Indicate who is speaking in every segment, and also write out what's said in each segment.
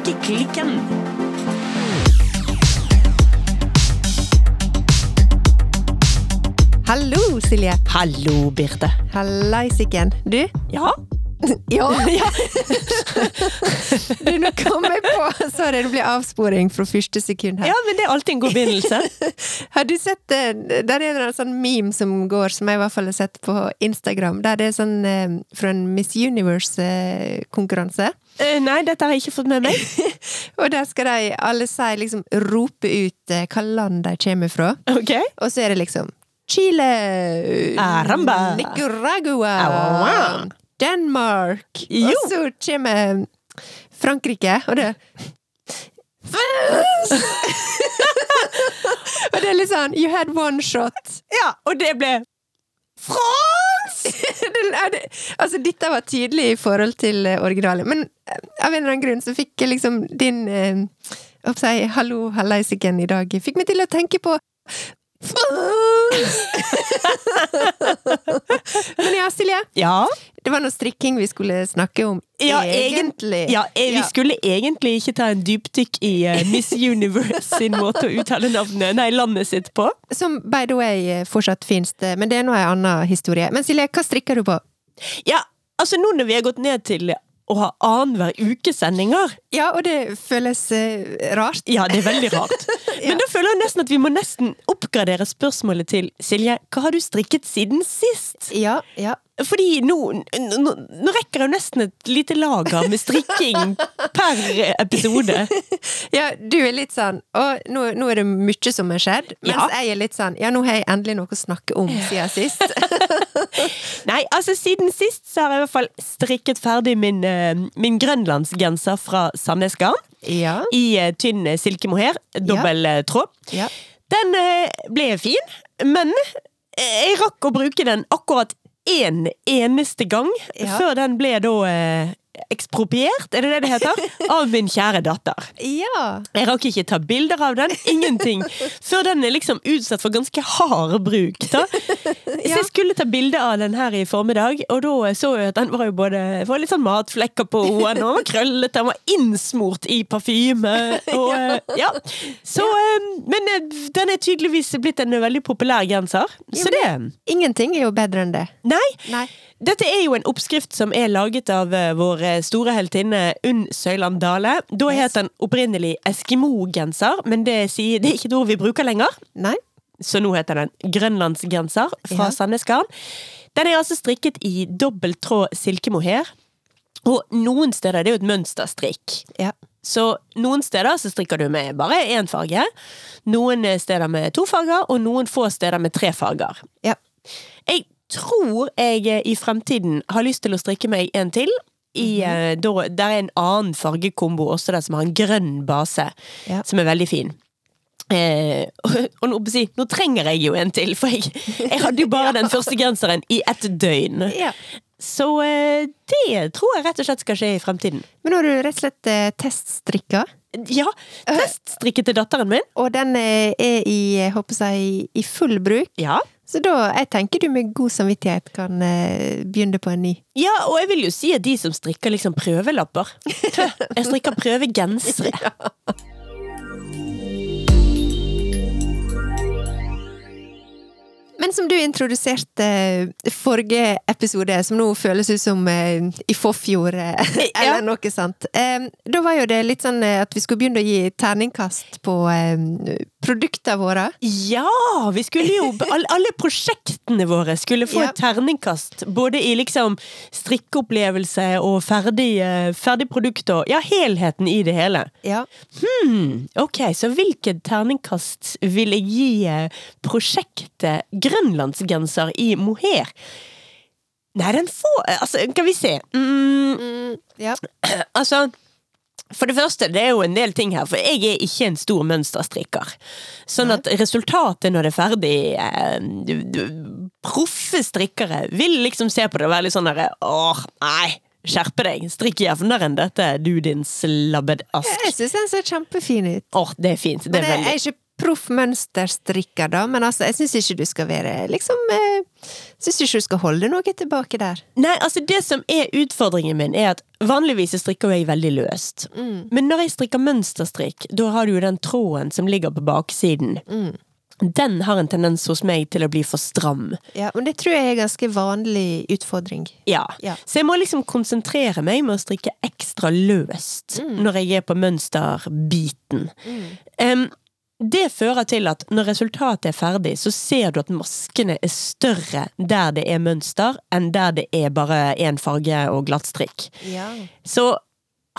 Speaker 1: Strikkeklikken.
Speaker 2: Hallo, Silje.
Speaker 1: Hallo, Birte.
Speaker 2: Hallaisiken. Du?
Speaker 1: Ja?
Speaker 2: Ja! du, nå kom jeg på Sorry, det blir avsporing fra første sekund her.
Speaker 1: ja, men det er alltid en god begynnelse.
Speaker 2: Har du sett det? Der er det en sånn meme som går, som jeg i hvert fall har sett på Instagram. Der det er sånn eh, fra en Miss Universe-konkurranse.
Speaker 1: Eh, nei, dette har jeg ikke fått med meg.
Speaker 2: Og der skal de alle si, liksom, rope ut eh, hva land de kommer fra.
Speaker 1: Ok.
Speaker 2: Og så er det liksom Chile,
Speaker 1: Aramba.
Speaker 2: Nicaragua,
Speaker 1: Aua.
Speaker 2: Denmark
Speaker 1: Jo.
Speaker 2: Og så kommer Frankrike, og det Og det er litt sånn You had one shot.
Speaker 1: Ja, og det ble
Speaker 2: Er altså, dette var tydelig i forhold til eh, originalen, men eh, av en eller annen grunn så fikk jeg liksom din eh, si, hallo, hallaisiken i dag. Fikk meg til å tenke på Men ja, Silje.
Speaker 1: Ja.
Speaker 2: Det var noe strikking vi skulle snakke om.
Speaker 1: Ja,
Speaker 2: egentlig.
Speaker 1: Ja, eh, vi skulle egentlig ikke ta en dypdykk i eh, Miss Universe sin måte å uttale navnet, nei, landet sitt på.
Speaker 2: Som by the way eh, fortsatt finnes men det er nå en annen historie. Men Silje, hva strikker du på?
Speaker 1: Ja, altså nå når vi har gått ned til å ha annenhver ukesendinger
Speaker 2: Ja, og det føles eh, rart.
Speaker 1: Ja, det er veldig rart. Men da føler jeg nesten at vi må nesten oppgradere spørsmålet til Silje, hva har du strikket siden sist?
Speaker 2: Ja, ja.
Speaker 1: Fordi nå, nå, nå rekker jeg jo nesten et lite lager med strikking per episode.
Speaker 2: Ja, du er litt sånn Å, nå, nå er det mye som har skjedd. Mens
Speaker 1: Ja.
Speaker 2: jeg er litt sånn Ja, nå har jeg endelig noe å snakke om siden sist.
Speaker 1: Nei, altså siden sist så har jeg i hvert fall strikket ferdig min, eh, min grønlandsgenser fra Sandnes Garn.
Speaker 2: ja.
Speaker 1: I eh, tynn eh, silkemohair, dobbel ja. tråd.
Speaker 2: Ja.
Speaker 1: Den eh, ble fin, men eh, jeg rakk å bruke den akkurat én eneste gang,
Speaker 2: Ja.
Speaker 1: før den ble da eh, ekspropriert, er det det det heter? Av min kjære datter.
Speaker 2: ja.
Speaker 1: Jeg rakk ikke ta bilder av den, ingenting. Før den er liksom utsatt for ganske hard bruk. Da. Så jeg skulle ta bilde av den her i formiddag, og da så jeg at den var jo både var litt sånn matflekker på henne, og den var krøllete, den var innsmort i parfyme. Og, eh, ja. Så, eh, men eh, den er tydeligvis blitt en veldig populær genser. Så det
Speaker 2: Ingenting er jo bedre enn det.
Speaker 1: Nei.
Speaker 2: Nei.
Speaker 1: Dette er jo en oppskrift som er laget av eh, vår eh, store heltinne Unn Søyland Dale. Da
Speaker 2: Yes.
Speaker 1: het den opprinnelig Eskimo-genser, men det, sier, det er ikke et ord vi bruker lenger.
Speaker 2: Nei.
Speaker 1: Så nå heter den grønlandsgenser fra
Speaker 2: Ja.
Speaker 1: Sandnes Garn. Den er altså strikket i dobbelt tråd silkemohair. Og noen steder det er jo et mønsterstrikk.
Speaker 2: Ja.
Speaker 1: Så noen steder så strikker du med bare én farge. Noen steder med to farger, og noen få steder med tre farger.
Speaker 2: Ja.
Speaker 1: Jeg tror jeg eh, i fremtiden har lyst til å strikke meg en til. I, mm -hmm. der er en annen fargekombo også der som har en grønn base,
Speaker 2: Ja.
Speaker 1: som er veldig fin. Eh, og, og nå, si, nå trenger jeg jo en til, for jeg, jeg hadde jo bare den første genseren i ett døgn.
Speaker 2: ja.
Speaker 1: Så eh, det tror jeg rett og slett skal skje i fremtiden.
Speaker 2: Men nå har du rett og slett eh, teststrikka,
Speaker 1: Ja, teststrikket til datteren min.
Speaker 2: og den eh, er i, håper jeg, i full bruk.
Speaker 1: Ja.
Speaker 2: Så da, jeg tenker du med god samvittighet kan eh, begynne på en ny.
Speaker 1: Ja, og jeg vil jo si at de som strikker liksom prøvelapper Jeg strikker prøvegensere.
Speaker 2: Men som du introduserte eh, forrige episode, som nå føles ut som eh, i forfjor, eh, eller noe sånt. Da var jo det litt sånn at vi skulle begynne å gi terningkast på produktene våre.
Speaker 1: Ja! Vi skulle jo Alle, prosjektene våre skulle få et terningkast. Både i liksom strikkeopplevelse og ferdig, eh, ferdig produkt og Ja, helheten i det hele.
Speaker 2: Ja.
Speaker 1: Hmm, ok, så hvilket terningkast vil jeg gi prosjektet Grønlandsgenser i mohair? Nei, den får Altså, kan vi se. Mm,
Speaker 2: Mm, ja.
Speaker 1: Altså, for det første, det er jo en del ting her, for jeg er ikke en stor mønsterstrikker. Sånn at resultatet når det er ferdig eh, Proffe strikkere vil liksom se på det og være litt sånn derre Åh, nei, skjerpe deg. Strikk jevnere enn dette, du din slabbedask.
Speaker 2: Jeg syns den ser kjempefin ut.
Speaker 1: Åh, det er fint. Det
Speaker 2: Men
Speaker 1: er
Speaker 2: jeg, jeg
Speaker 1: veldig
Speaker 2: er ikke proff mønsterstrikker, da, men altså, jeg syns ikke du skal være liksom eh, Syns ikke du skal holde noe tilbake der.
Speaker 1: Nei, altså det som er utfordringen min, er at vanligvis strikker jeg veldig løst. Men når jeg strikker mønsterstrikk, da har du jo den tråden som ligger på baksiden. Den har en tendens hos meg til å bli for stram.
Speaker 2: Ja, Men det tror jeg er en ganske vanlig utfordring.
Speaker 1: Ja.
Speaker 2: Ja.
Speaker 1: Så jeg må liksom konsentrere meg med å strikke ekstra løst når jeg er på mønsterbiten. Em, det fører til at når resultatet er ferdig, så ser du at maskene er større der det er mønster, enn der det er bare én farge og glattstrikk.
Speaker 2: Ja.
Speaker 1: Så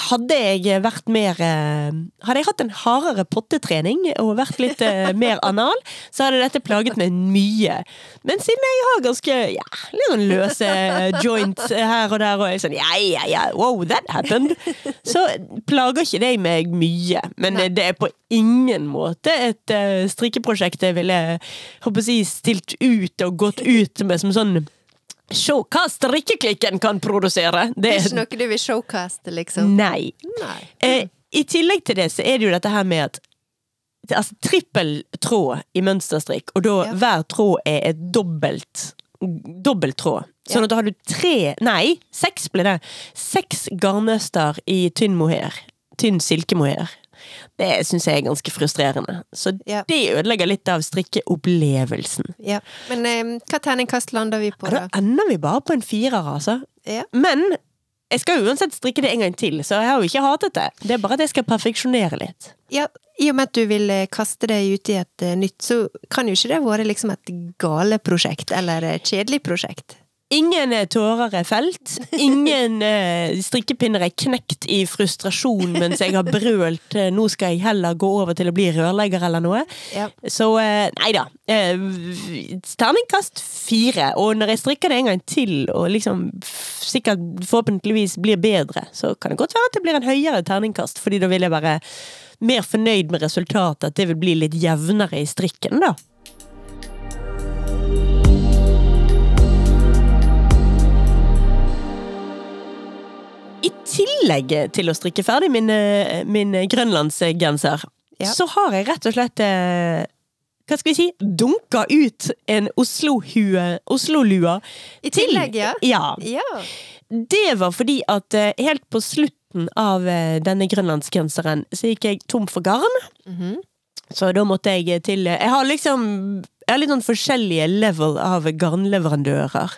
Speaker 1: hadde jeg vært mer eh, Hadde jeg hatt en hardere pottetrening og vært litt eh, mer anal, så hadde dette plaget meg mye. Men siden jeg har ganske ja, litt sånn løse joints her og der, og jeg er sånn ja, ja, ja, wow, that happened, så plager ikke det meg mye. Men
Speaker 2: Nei.
Speaker 1: eh, det er på ingen måte et eh, strikkeprosjekt jeg ville håper si, stilt ut og gått ut med som sånn Se Rikkeklikken kan produsere! Det
Speaker 2: Det er ikke noe du vil showcaste, liksom?
Speaker 1: Nei.
Speaker 2: Nei.
Speaker 1: Eh, I tillegg til det så er det jo dette her med at altså, trippel tråd i mønsterstrikk, og da
Speaker 2: Ja.
Speaker 1: hver tråd er et dobbelt dobbelt tråd. Sånn at da har du tre, nei, seks blir det. Seks garnnøster i tynn mohair. Tynn silkemohair. Det syns jeg er ganske frustrerende. Så
Speaker 2: Ja.
Speaker 1: det ødelegger litt av strikkeopplevelsen.
Speaker 2: Ja. Men eh, hva terningkast lander vi på, da?
Speaker 1: da ender vi bare på en firer, altså.
Speaker 2: Ja.
Speaker 1: Men jeg skal uansett strikke det en gang til, så jeg har jo ikke hatet det. Det er bare at jeg skal perfeksjonere litt.
Speaker 2: ja. I og med at du vil eh, kaste det ut i et eh, nytt, så kan jo ikke det være liksom et gale prosjekt, eller et kjedelig prosjekt.
Speaker 1: Ingen eh, tårer er felt. Ingen eh, strikkepinner er knekt i frustrasjon mens jeg har brølt eh, 'nå skal jeg heller gå over til å bli rørlegger' eller noe.
Speaker 2: Ja.
Speaker 1: Så eh, nei da. Eh, terningkast fire. Og når jeg strikker det en gang til, og liksom sikkert forhåpentligvis blir bedre, så kan det godt være at det blir en høyere terningkast, fordi da vil jeg være mer fornøyd med resultatet, at det vil bli litt jevnere i strikken, da. I tillegg til å strikke ferdig min, eh, min grønlandsgenser,
Speaker 2: Ja.
Speaker 1: så har jeg rett og slett eh, Hva skal vi si? Dunka ut en Oslo-lue Oslo-lua.
Speaker 2: I tillegg, ja.
Speaker 1: Ja.
Speaker 2: Ja.
Speaker 1: Det var fordi at eh, helt på slutten av denne grønlandsgenseren, så gikk jeg tom for garn.
Speaker 2: Mhm.
Speaker 1: Så da måtte jeg til Jeg har liksom Jeg har litt sånn forskjellige level av garnleverandører.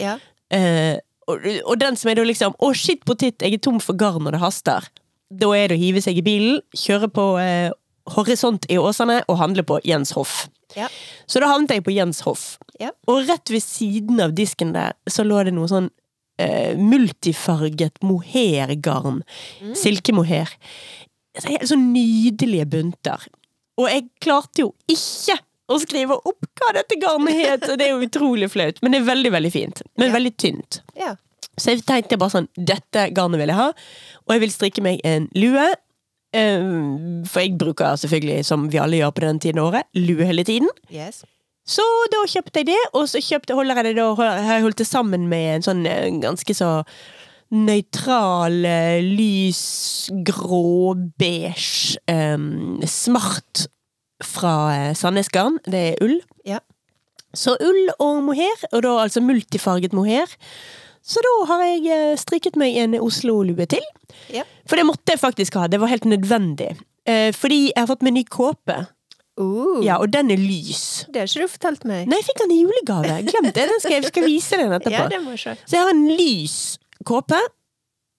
Speaker 2: ja.
Speaker 1: Eh, og, og den som er da liksom Å, shit potet, jeg er tom for garn og det haster. Da er det å hive seg i bilen, kjøre på eh, Horisont i Åsane og handle på Jens Hoff.
Speaker 2: Ja.
Speaker 1: Så da havnet jeg på Jens Hoff.
Speaker 2: Ja.
Speaker 1: Og rett ved siden av disken der så lå det noe sånn eh, multifarget mohairgarn.
Speaker 2: Mm.
Speaker 1: Silkemohair. Så Helt sånn nydelige bunter. Og jeg klarte jo ikke å skrive opp hva dette garnet het, det er jo utrolig flaut. Men det er veldig, veldig fint. Men
Speaker 2: Ja.
Speaker 1: veldig tynt.
Speaker 2: ja.
Speaker 1: Så jeg tenkte bare sånn, dette garnet vil jeg ha, og jeg vil strikke meg en lue. eh, For jeg bruker selvfølgelig, som vi alle gjør på den tiden av året, lue hele tiden.
Speaker 2: Yes.
Speaker 1: Så da kjøpte jeg det, og så kjøpte, holder jeg det da, har jeg holdt det sammen med en sånn eh, ganske så nøytral, eh, lys, grå, beige, um, smart fra eh, Sandnes Garn. Det er ull.
Speaker 2: Ja.
Speaker 1: Så ull og mohair, og da altså multifarget mohair. Så da har jeg eh, strikket meg en Oslo-lue til.
Speaker 2: Ja.
Speaker 1: For det måtte jeg faktisk ha, det var helt nødvendig. Eh, fordi jeg har fått meg ny kåpe,
Speaker 2: Uh,
Speaker 1: ja, og den er lys.
Speaker 2: Det har ikke du fortalt meg.
Speaker 1: Nei, jeg fikk den i julegave. Glemt det. Den skal jeg skal vise den etterpå.
Speaker 2: Ja, det må jeg.
Speaker 1: Så jeg har en lys kåpe.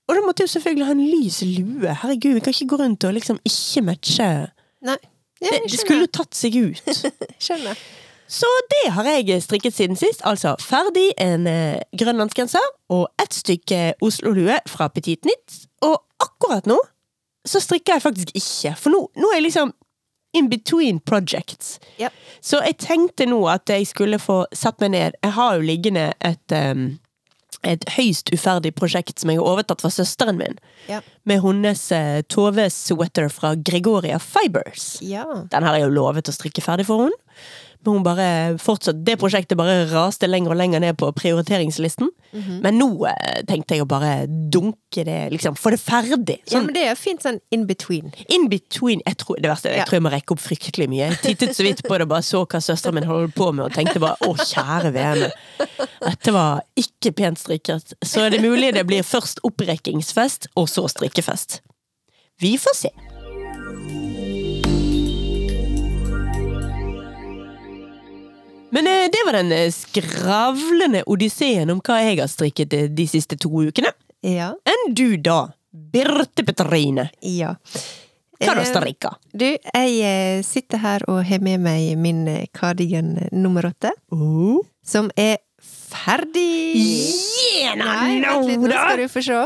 Speaker 1: Og da måtte jeg jo selvfølgelig ha en lys lue. Herregud, vi kan ikke gå rundt og liksom ikke matche.
Speaker 2: Nei. Ja,
Speaker 1: Det, skulle tatt seg ut.
Speaker 2: skjønner.
Speaker 1: Så det har jeg strikket siden sist. Altså ferdig en eh, grønlandsgenser og ett stykke Oslo-lue fra Petit Nytt. Og akkurat nå så strikker jeg faktisk ikke. For nå, nå er jeg liksom in between projects.
Speaker 2: Yep.
Speaker 1: Så jeg tenkte nå at jeg skulle få satt meg ned. Jeg har jo liggende et, um, et høyst uferdig prosjekt som jeg har overtatt fra søsteren min.
Speaker 2: Ja.
Speaker 1: Med hennes uh, Tove-sweater fra Gregoria Fibers.
Speaker 2: Ja.
Speaker 1: Den har jeg jo lovet å strikke ferdig for henne. Men hun bare fortsatt, det prosjektet bare raste lenger og lenger ned på prioriteringslisten. Men nå eh, tenkte jeg å bare dunke det, liksom, få det ferdig.
Speaker 2: Ja,
Speaker 1: Sånn
Speaker 2: men det er fint sånn in between.
Speaker 1: in between jeg tror, Det verste er jeg
Speaker 2: Ja.
Speaker 1: tror jeg må rekke opp fryktelig mye. Jeg tittet så vidt på det og bare så hva søsteren min holdt på med, og tenkte bare å, kjære vene. Dette var ikke pent strikket. Så er det mulig det blir først opprekkingsfest, og så strikkefest. Vi får se. Men eh, det var den eh, skravlende odysseen om hva jeg har strikket eh, de siste to ukene.
Speaker 2: Ja.
Speaker 1: Enn du da, Birte Petrine?
Speaker 2: ja.
Speaker 1: Hva har du strikka?
Speaker 2: Du, jeg sitter her og har med meg min cardigan nummer åtte,
Speaker 1: Oh.
Speaker 2: som er ferdig!
Speaker 1: Yeah,
Speaker 2: Nei, vent litt, nå skal du få se.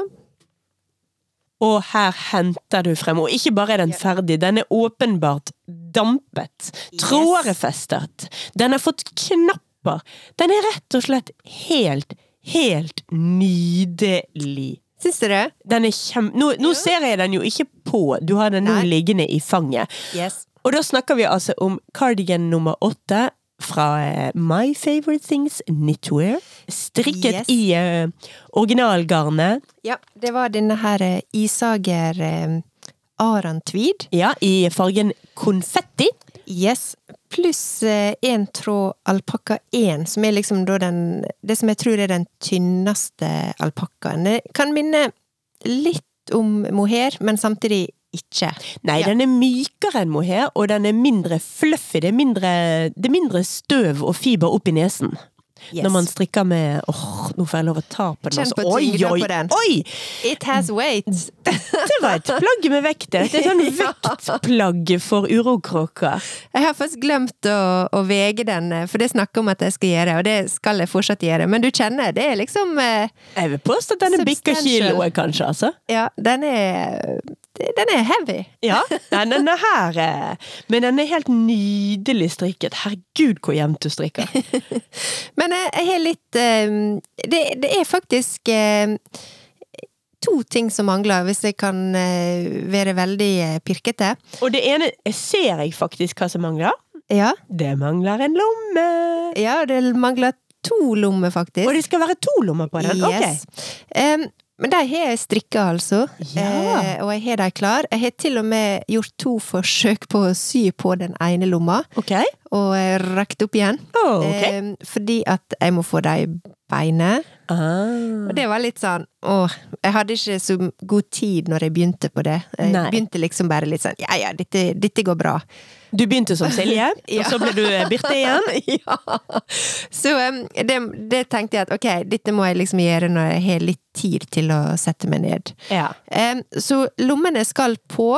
Speaker 1: Og her henter du frem, og ikke bare er den ferdig, den er åpenbart dampet, tråder er festet, den har fått knapper, den er rett og slett helt, helt nydelig.
Speaker 2: Syns du det?
Speaker 1: Den er kjem... Nå, nå ser jeg den jo ikke på, du har den nå liggende i fanget.
Speaker 2: Yes.
Speaker 1: Og da snakker vi altså om cardigan nummer åtte fra eh, My Favorite Things Knitwear. Strikket
Speaker 2: Yes.
Speaker 1: i uh, originalgarnet.
Speaker 2: Ja, det var denne her eh, Isager uh, Aran Tweed.
Speaker 1: Ja, i fargen konfetti.
Speaker 2: Yes. Pluss én tråd alpakka 1, som er liksom da den Det som jeg tror er den tynneste alpakkaen. Kan minne litt om mohair, men samtidig ikke.
Speaker 1: Nei,
Speaker 2: Ja.
Speaker 1: den er mykere enn mohair, og den er mindre fluffy. Det er mindre, det er mindre støv og fiber opp i nesen.
Speaker 2: Yes.
Speaker 1: Når man strikker med Åh, nå får jeg lov å ta på den.
Speaker 2: Kjenn
Speaker 1: altså.
Speaker 2: på
Speaker 1: Oi, oi,
Speaker 2: på den.
Speaker 1: oi!
Speaker 2: It has weight!
Speaker 1: Det var et plagg med vekt. Det er et sånn vektplagg for urokråker.
Speaker 2: Jeg har faktisk glemt å, å vege den, eh, for det snakker om at jeg skal gjøre, og det skal jeg fortsatt gjøre. Men du kjenner, det er liksom eh,
Speaker 1: Jeg vil påstå at denne bikker
Speaker 2: Substantial.
Speaker 1: kiloet, kanskje. altså.
Speaker 2: Ja, den er Den er heavy.
Speaker 1: Ja, den er her eh, Men den er helt nydelig strikket. Herregud, hvor jevnt du strikker.
Speaker 2: Men jeg, jeg har litt eh, det, det er faktisk eh, to ting som mangler, hvis jeg kan være veldig pirkete.
Speaker 1: Og det ene ser jeg faktisk hva som mangler.
Speaker 2: Ja,
Speaker 1: Det mangler en lomme.
Speaker 2: ja det mangler to lommer, faktisk.
Speaker 1: Og det skal være to lommer på den?
Speaker 2: Yes. Em, men de har jeg strikka, altså.
Speaker 1: Ja.
Speaker 2: Eh, og jeg har de klar. Jeg har til og med gjort to forsøk på å sy på den ene lomma,
Speaker 1: Okay.
Speaker 2: og eh, rakt opp igjen.
Speaker 1: Oh, okay.
Speaker 2: eh, fordi at jeg må få de beinet.
Speaker 1: Ah.
Speaker 2: Og det var litt sånn åh, jeg hadde ikke så god tid når jeg begynte på det. Jeg
Speaker 1: Nei.
Speaker 2: begynte liksom bare litt sånn ja ja, dette, dette går bra.
Speaker 1: Du begynte som Silje,
Speaker 2: Ja.
Speaker 1: og så ble du eh, Birte igjen.
Speaker 2: ja. Så det, det tenkte jeg at ok, dette må jeg liksom gjøre når jeg har litt tid til å sette meg ned.
Speaker 1: Ja.
Speaker 2: Um, så lommene skal på.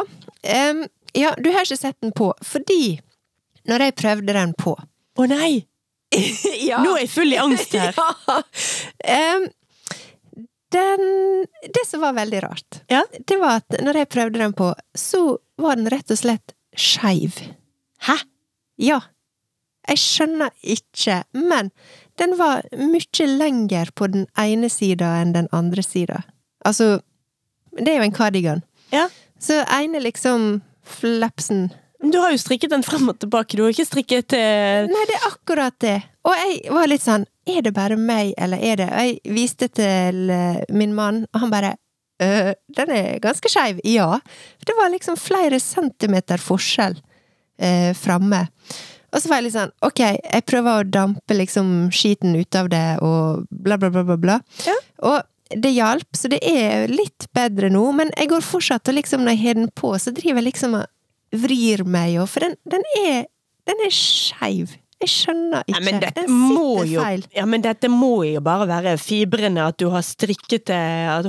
Speaker 2: Um, ja, du har ikke sett den på, fordi når jeg prøvde den på
Speaker 1: Å nei!
Speaker 2: ja.
Speaker 1: Nå er jeg full i angst her.
Speaker 2: Ja. Den Det som var veldig rart,
Speaker 1: Ja.
Speaker 2: det var at når jeg prøvde den på, så var den rett og slett skeiv.
Speaker 1: Hæ?
Speaker 2: Ja. Jeg skjønner ikke, men den var mye lenger på den ene sida enn den andre sida. Altså, det er jo en kardigan.
Speaker 1: Ja.
Speaker 2: Så ene liksom flapsen
Speaker 1: Du har jo strikket den frem og tilbake. Du har ikke strikket til
Speaker 2: Nei, det er akkurat det. Og jeg var litt sånn Er det bare meg, eller er det Og jeg viste til eh, min mann, og han bare «Øh, Den er ganske skeiv. Ja. Det var liksom flere centimeter forskjell eh, framme. Og så var jeg litt sånn Ok, jeg prøver å dampe liksom skiten ut av det, og bla, bla, bla, bla. bla.
Speaker 1: Ja.
Speaker 2: Og det hjalp, så det er litt bedre nå, men jeg går fortsatt og liksom, når jeg har den på, så driver jeg liksom og vrir meg, og For den, den er Den er skeiv. Jeg skjønner ikke.
Speaker 1: ja, men dette
Speaker 2: den
Speaker 1: må jo,
Speaker 2: feil.
Speaker 1: ja, men dette må jo bare være fibrene, at du har strikket det,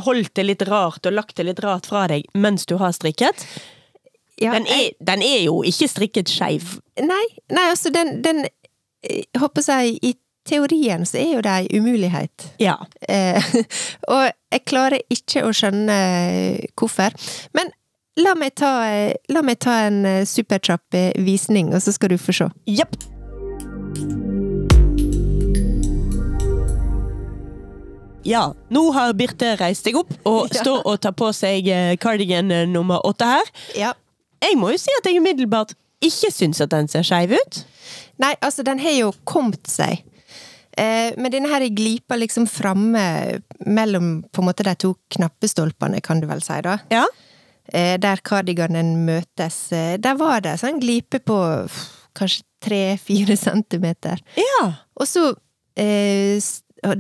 Speaker 1: holdt det litt rart og lagt det litt rart fra deg mens du har strikket.
Speaker 2: Ja,
Speaker 1: Den er, den er jo ikke strikket skeiv.
Speaker 2: Nei, nei, altså, den, den jeg Håper jeg I teorien så er jo det ei umulighet.
Speaker 1: Ja.
Speaker 2: Eh, og jeg klarer ikke å skjønne hvorfor. Men la meg ta, eh, la meg ta en superkjapp supertrapp-visning, og så skal du få se.
Speaker 1: Jepp. Ja, nå har Birte reist seg opp og står og tar på seg eh, cardigan eh, nummer åtte her.
Speaker 2: Ja.
Speaker 1: Jeg må jo si at jeg umiddelbart ikke syns at den ser skeiv ut.
Speaker 2: Nei, altså, den har jo kommet seg. Eh, men denne her glipa liksom framme mellom på en måte de to knappestolpene, kan du vel si, da.
Speaker 1: Ja.
Speaker 2: Eh, der kardiganen møtes. Eh, der var det sånn glipe på pff, kanskje tre-fire centimeter.
Speaker 1: Ja.
Speaker 2: Og så eh,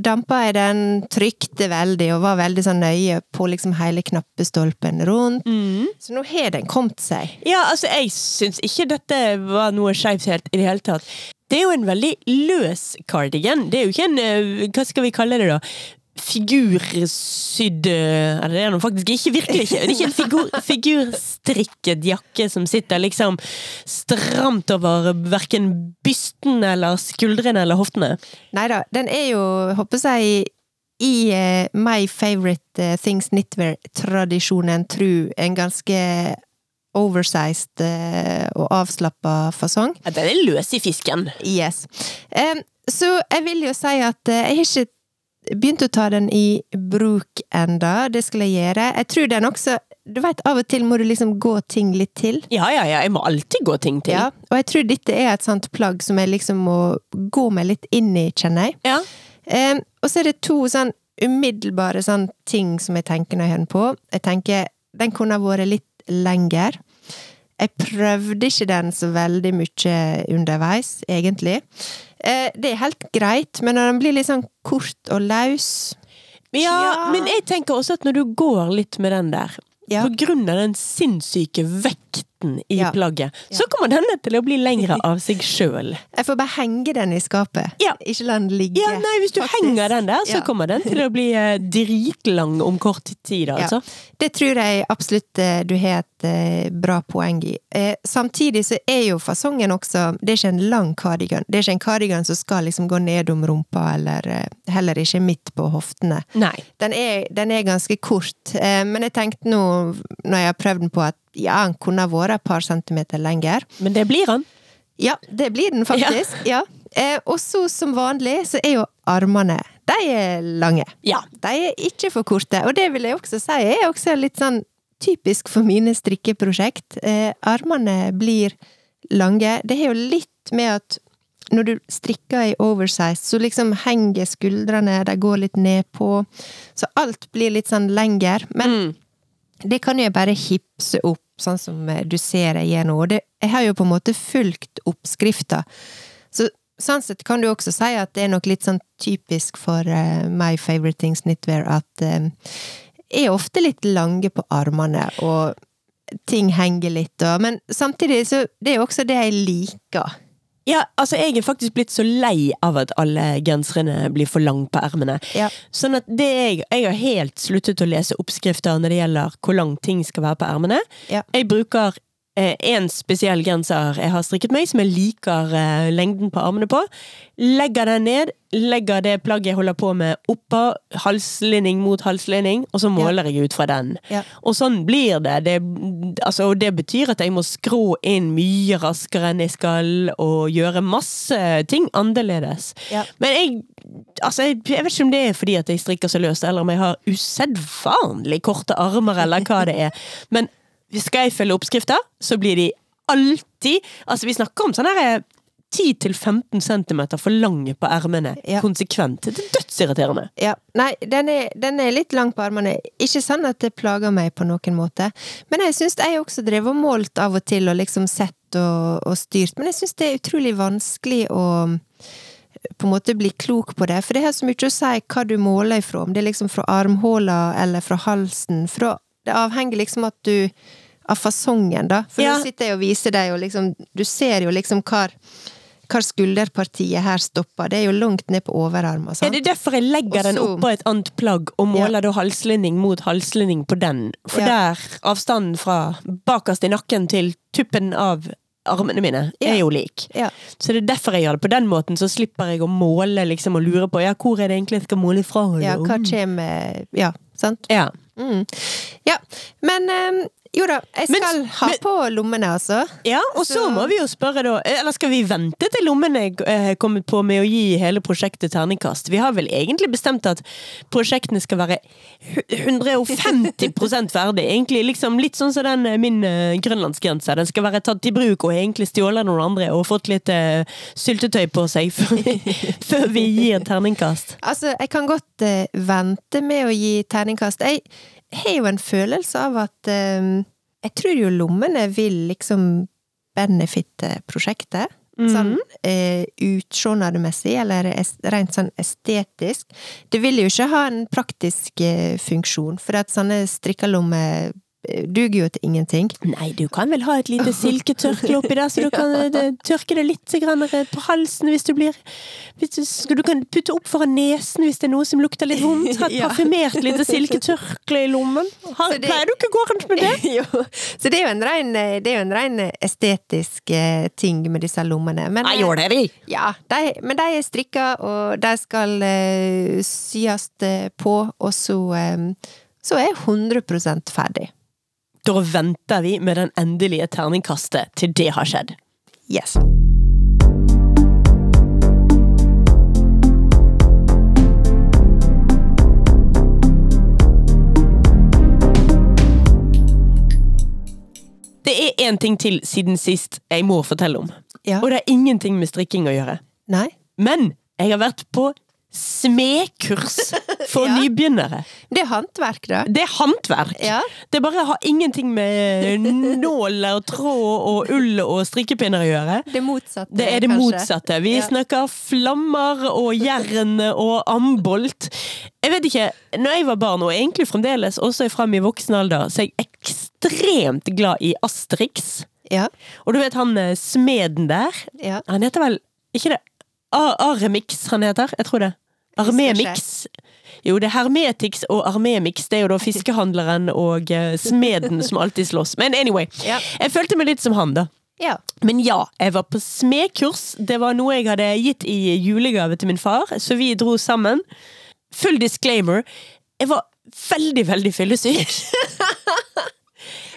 Speaker 2: dampa jeg den, trykte veldig og var veldig sånn nøye på liksom hele knappestolpen rundt.
Speaker 1: Mm.
Speaker 2: Så nå har den kommet seg.
Speaker 1: Ja, altså, jeg syns ikke dette var noe skeivt helt i det hele tatt. Det er jo en veldig løs cardigan. Det er jo ikke en eh, Hva skal vi kalle det, da? Figursydd er Eller det er den faktisk ikke. Virkelig ikke. Det er ikke en figur, figurstrikket jakke som sitter liksom stramt over verken bysten eller skuldrene eller hoftene.
Speaker 2: Nei da, den er jo, håper jeg, i uh, My Favorite uh, Things Knitwear-tradisjonen tru en ganske oversized uh, og avslappa fasong.
Speaker 1: Ja, den er løs i fisken.
Speaker 2: Yes. Um, så jeg vil jo si at jeg har ikke begynt å ta den i bruk enda. Det skal jeg gjøre. Jeg tror den også Du vet, av og til må du liksom gå ting litt til.
Speaker 1: Ja, ja, ja. Jeg må alltid gå ting til.
Speaker 2: Ja, og jeg tror dette er et sånt plagg som jeg liksom må gå meg litt inn i, kjenner jeg.
Speaker 1: Ja.
Speaker 2: Em, og så er det to sånn umiddelbare sånn ting som jeg tenker når jeg hører den på. Jeg tenker den kunne ha vært litt lenger. Jeg prøvde ikke den så veldig mye underveis, egentlig. Eh, det er helt greit, men når den blir litt sånn kort og løs
Speaker 1: Ja,
Speaker 2: Ja.
Speaker 1: men jeg tenker også at når du går litt med den der,
Speaker 2: Ja.
Speaker 1: på grunn av den sinnssyke vekten i
Speaker 2: Ja.
Speaker 1: plagget, så kommer denne til å bli lengre av seg sjøl.
Speaker 2: Jeg får bare henge den i skapet.
Speaker 1: Ja.
Speaker 2: Ikke la den ligge.
Speaker 1: Ja, nei, hvis du
Speaker 2: faktisk.
Speaker 1: henger den der, så kommer den til å bli eh, dritlang om kort tid, altså.
Speaker 2: Det tror jeg absolutt eh, du har et eh, bra poeng i. Samtidig så er jo fasongen også Det er ikke en lang kardigan. Det er ikke en kardigan som skal liksom gå ned om rumpa, eller heller ikke midt på hoftene.
Speaker 1: Nei.
Speaker 2: Den er, den er ganske kort, men jeg tenkte nå, når jeg har prøvd den på, at ja, den kunne vært et par centimeter lenger.
Speaker 1: Men det blir han.
Speaker 2: Ja, det blir den faktisk. Ja. Eh, og så som vanlig så er jo armene De er lange.
Speaker 1: Ja.
Speaker 2: De er ikke for korte, og det vil jeg også si er også litt sånn typisk for mine strikkeprosjekt. Eh, armene blir lange. Det har jo litt med at når du strikker i oversize, så liksom henger skuldrene, de går litt nedpå. Så alt blir litt sånn lenger. Men
Speaker 1: Mm.
Speaker 2: Det kan jeg bare hipse opp, sånn som eh, du ser jeg gjør nå. Det, jeg har jo på en måte fulgt oppskrifta. Så sånn sett kan du også si at det er nok litt sånn typisk for uh, My Favorite Things Knitwear at uh, er ofte litt lange på armene, og ting henger litt, og Men samtidig så Det er jo også det jeg liker.
Speaker 1: Ja, altså jeg er faktisk blitt så lei av at alle genserne blir for lange på ermene.
Speaker 2: Ja.
Speaker 1: Sånn at det jeg, jeg har helt sluttet å lese oppskrifter når det gjelder hvor lang ting skal være på ermene.
Speaker 2: Ja.
Speaker 1: Jeg bruker en spesiell genser jeg har strikket meg, som jeg liker eh, lengden på armene på. Legger den ned, legger det plagget jeg holder på med oppå, halslinning mot halslinning, og så måler jeg ut fra den.
Speaker 2: Ja.
Speaker 1: Og sånn blir det. det altså, og det betyr at jeg må skrå inn mye raskere enn jeg skal, og gjøre masse ting annerledes.
Speaker 2: Ja.
Speaker 1: Men jeg, altså, jeg, jeg vet ikke om det er fordi at jeg strikker så løst, eller om jeg har usedvanlig korte armer, eller hva det er. Men skal jeg følge oppskrifter, så blir de alltid Altså, vi snakker om sånn herre 10-15 cm for lange på ermene.
Speaker 2: Ja.
Speaker 1: Konsekvent. Det er dødsirriterende.
Speaker 2: Ja, nei, den er, den er litt lang på armene. Ikke sånn at det plager meg på noen måte. Men jeg syns jeg også drev og målt av og til, og liksom sett og, og styrt. Men jeg syns det er utrolig vanskelig å på en måte bli klok på det, for det har så mye å si hva du måler ifra. Om det er liksom fra armhula eller fra halsen. Fra, det avhenger liksom at du av fasongen, da. For
Speaker 1: Ja.
Speaker 2: nå sitter jeg og viser deg, og liksom Du ser jo liksom hvor skulderpartiet her stopper. Det er jo langt ned på overarmen.
Speaker 1: Ja,
Speaker 2: sant?
Speaker 1: det er derfor jeg legger
Speaker 2: Også,
Speaker 1: den oppå et annet plagg og måler da halslinning mot halslinning på den. For
Speaker 2: Ja.
Speaker 1: der avstanden fra bakerst i nakken til tuppen av armene mine
Speaker 2: Ja.
Speaker 1: er jo lik.
Speaker 2: Ja.
Speaker 1: Så det er derfor jeg gjør det på den måten, så slipper jeg å måle liksom og lure på ja, hvor er det egentlig jeg skal måle fra.
Speaker 2: Ja, hva
Speaker 1: Mm.
Speaker 2: kommer Ja, sant?
Speaker 1: Ja.
Speaker 2: Mm. Ja, men eh, Jo da, jeg
Speaker 1: Men-
Speaker 2: skal ha
Speaker 1: men-
Speaker 2: på lommene, altså.
Speaker 1: Ja, og så
Speaker 2: Så-
Speaker 1: må vi jo spørre da Eller skal vi vente til lommene er kommet på med å gi hele prosjektet terningkast? Vi har vel egentlig bestemt at prosjektene skal være 150% ferdig. Egentlig liksom litt sånn som den eh, min uh, grønlandsgrense. Den skal være tatt i bruk og egentlig stjålet noen andre og fått litt uh, syltetøy på seg før vi, før vi gir terningkast.
Speaker 2: Altså, jeg kan godt uh, vente med å gi terningkast. Jeg har jo en følelse av at eh, Jeg tror jo lommene vil liksom benefitte prosjektet. Sånn eh, utseendemessig, eller rent sånn estetisk. Det vil jo ikke ha en praktisk eh, funksjon, for at sånne strikkelommer duger jo til ingenting.
Speaker 1: Nei, du kan vel ha et lite silketørkle oppi der, så du kan eh, tørke det litt på halsen hvis du blir så Du kan putte opp foran nesen hvis det er noe som lukter litt vondt. Ha et
Speaker 2: Ja.
Speaker 1: parfymert lite silketørkle i lommen. Har,
Speaker 2: det-
Speaker 1: Pleier du ikke å gå rundt med det?
Speaker 2: jo, så det er jo en ren, det er jo en ren estetisk eh, ting med disse lommene. Men,
Speaker 1: Nei, gjør det vi!
Speaker 2: Ja, de, men de er strikka, og de skal uh, syes eh, på, og så, um, så er jeg 100 ferdig.
Speaker 1: Da venter vi med den endelige terningkastet til det har skjedd.
Speaker 2: Yes.
Speaker 1: Det er én ting til siden sist jeg må fortelle om.
Speaker 2: Ja.
Speaker 1: Og det er ingenting med strikking å gjøre.
Speaker 2: Nei?
Speaker 1: Men jeg har vært på smedkurs for
Speaker 2: Ja.
Speaker 1: nybegynnere.
Speaker 2: Det er håndverk, da.
Speaker 1: Det er håndverk.
Speaker 2: Ja.
Speaker 1: Det bare har ingenting med nåler og tråd og ull og strikkepinner å gjøre.
Speaker 2: Det motsatte,
Speaker 1: Det er det
Speaker 2: kanskje.
Speaker 1: motsatte. Vi
Speaker 2: Ja.
Speaker 1: snakker flammer og jern og ambolt. Jeg vet ikke, når jeg var barn, og egentlig fremdeles også fram i voksen alder, så er jeg ekstremt glad i Asterix.
Speaker 2: Ja.
Speaker 1: Og du vet han eh, smeden der?
Speaker 2: ja.
Speaker 1: Han heter vel ikke det Aremix han heter? Jeg tror det. Armemix. Jo, det er Hermetix og Armemix. Det er jo da fiskehandleren og eh, smeden som alltid slåss. Men anyway. Jeg følte meg litt som han, da.
Speaker 2: ja.
Speaker 1: Men ja, jeg var på smedkurs. Det var noe jeg hadde gitt i julegave til min far, så vi dro sammen. Full disclaimer. Jeg var veldig, veldig fyllesyk.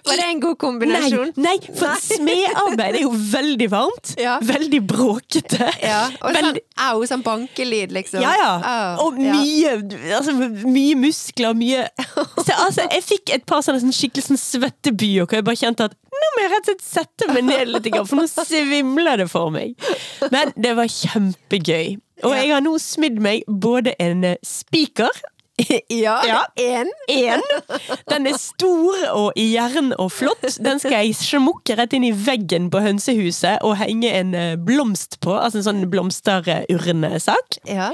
Speaker 2: Var det en god kombinasjon?
Speaker 1: Nei, nei, for smedarbeid er jo veldig varmt.
Speaker 2: Ja.
Speaker 1: Veldig bråkete.
Speaker 2: Ja, og sånn au, sånn bankelyd, liksom.
Speaker 1: Ja, ja.
Speaker 2: Au,
Speaker 1: Og mye, altså, mye muskler, mye så, altså, Jeg fikk et par sånne sånn skikkelig sånn svettebyer, hvor jeg bare kjente at nå må jeg rett og slett sette meg ned litt, for nå svimler det for meg. Men det var kjempegøy. Og jeg har nå smidd meg både en spiker
Speaker 2: Ja,
Speaker 1: Ja.
Speaker 2: en.
Speaker 1: en. Den er stor og i jern og flott. Den skal jeg smukke rett inn i veggen på hønsehuset og henge en eh, blomst på. Altså en sånn blomsterurnesak.
Speaker 2: Ja.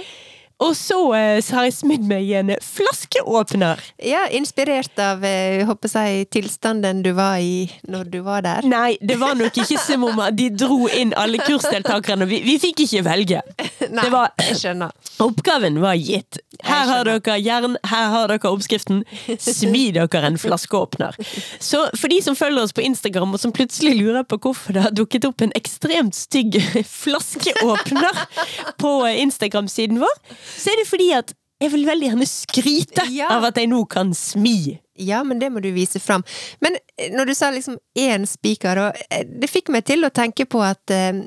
Speaker 1: Og så, eh, har jeg smidd meg en flaskeåpner.
Speaker 2: ja, inspirert av eh, håper jeg, tilstanden du var i når du var der.
Speaker 1: Nei, det var nok ikke som om de dro inn alle kursdeltakerne. Vi, vi fikk ikke velge.
Speaker 2: Nei,
Speaker 1: Det var,
Speaker 2: jeg skjønner.
Speaker 1: oppgaven var gitt. Her har dere jern, her har dere oppskriften. Smi dere en flaskeåpner. Så for de som følger oss på Instagram, og som plutselig lurer på hvorfor det har dukket opp en ekstremt stygg flaskeåpner på Instagram-siden vår, så er det fordi at jeg vil veldig gjerne skryte
Speaker 2: Ja.
Speaker 1: av at jeg nå kan smi.
Speaker 2: Ja, men det må du vise fram. Men eh, når du sa liksom én spiker, og eh, det fikk meg til å tenke på at eh,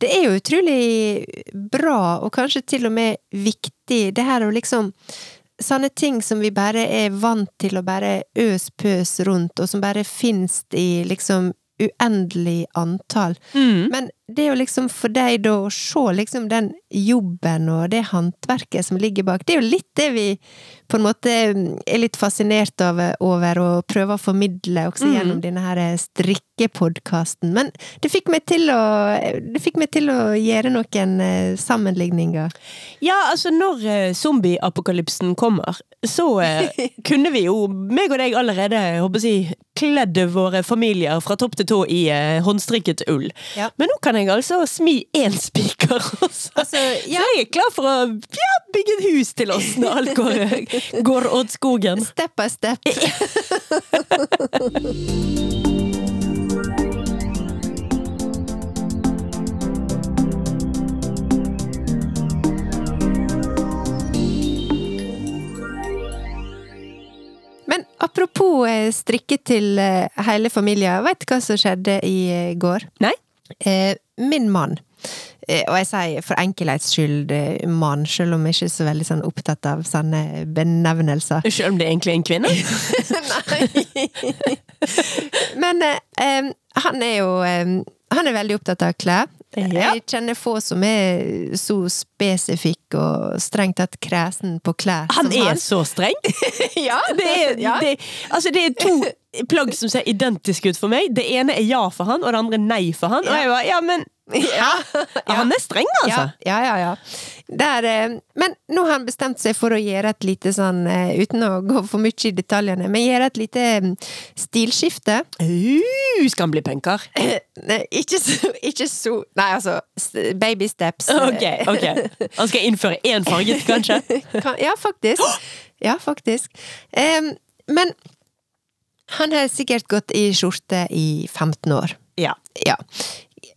Speaker 2: det er jo utrolig bra, og kanskje til og med viktig, det her å liksom Sånne ting som vi bare er vant til å bare øs pøs rundt, og som bare finnes i liksom uendelig antall.
Speaker 1: Mm.
Speaker 2: Men det er jo liksom for deg da å se liksom den jobben og det håndverket som ligger bak, det er jo litt det vi på en måte er litt fascinert over, over og prøver å formidle også
Speaker 1: Mm.
Speaker 2: gjennom denne her strikkepodkasten. Men det fikk meg til å, det fikk meg til å gjøre noen eh, sammenligninger.
Speaker 1: Ja, altså når eh, zombieapokalypsen kommer, så eh, kunne vi jo, meg og deg allerede, håper si, kledd våre familier fra topp til tå i håndstrikket ull.
Speaker 2: Ja.
Speaker 1: Men nå kan jeg altså smi én spiker også.
Speaker 2: Altså, ja.
Speaker 1: Så jeg er klar for å ja, bygge et hus til oss når alt går, går åt skogen.
Speaker 2: Step by step. Men apropos eh, strikke til eh, hele familien, vet du hva som skjedde i eh, går?
Speaker 1: Nei?
Speaker 2: Eh, min mann, eh, og jeg sier for enkelhets skyld eh, mann, selv om jeg ikke er så veldig sånn opptatt av sånne benevnelser.
Speaker 1: Selv om det egentlig er en kvinne? Nei.
Speaker 2: Men eh, han er jo eh, Han er veldig opptatt av klær.
Speaker 1: Ja.
Speaker 2: Jeg kjenner få som er så spesifikk og strengt tatt kresen på klær
Speaker 1: Han er så streng!
Speaker 2: ja,
Speaker 1: Det er,
Speaker 2: ja.
Speaker 1: det, altså det er to plagg som ser identiske ut for meg. Det ene er ja for han, og det andre er nei for han. Og jeg bare, ja, men
Speaker 2: Ja.
Speaker 1: Han er streng, altså!
Speaker 2: Ja, ja, ja. ja. Der, eh, men nå har han bestemt seg for å gjøre et lite sånn, eh, uten å gå for mye i detaljene, men gjøre et lite mm, stilskifte.
Speaker 1: Uh, skal han bli punker?
Speaker 2: Nei, ikke så, ikke så Nei, altså, baby steps.
Speaker 1: Ok, ok. Han skal innføre én farget, kanskje?
Speaker 2: Ja, faktisk. Ja, faktisk. Men han har sikkert gått i skjorte i 15 år.
Speaker 1: Ja.
Speaker 2: Ja.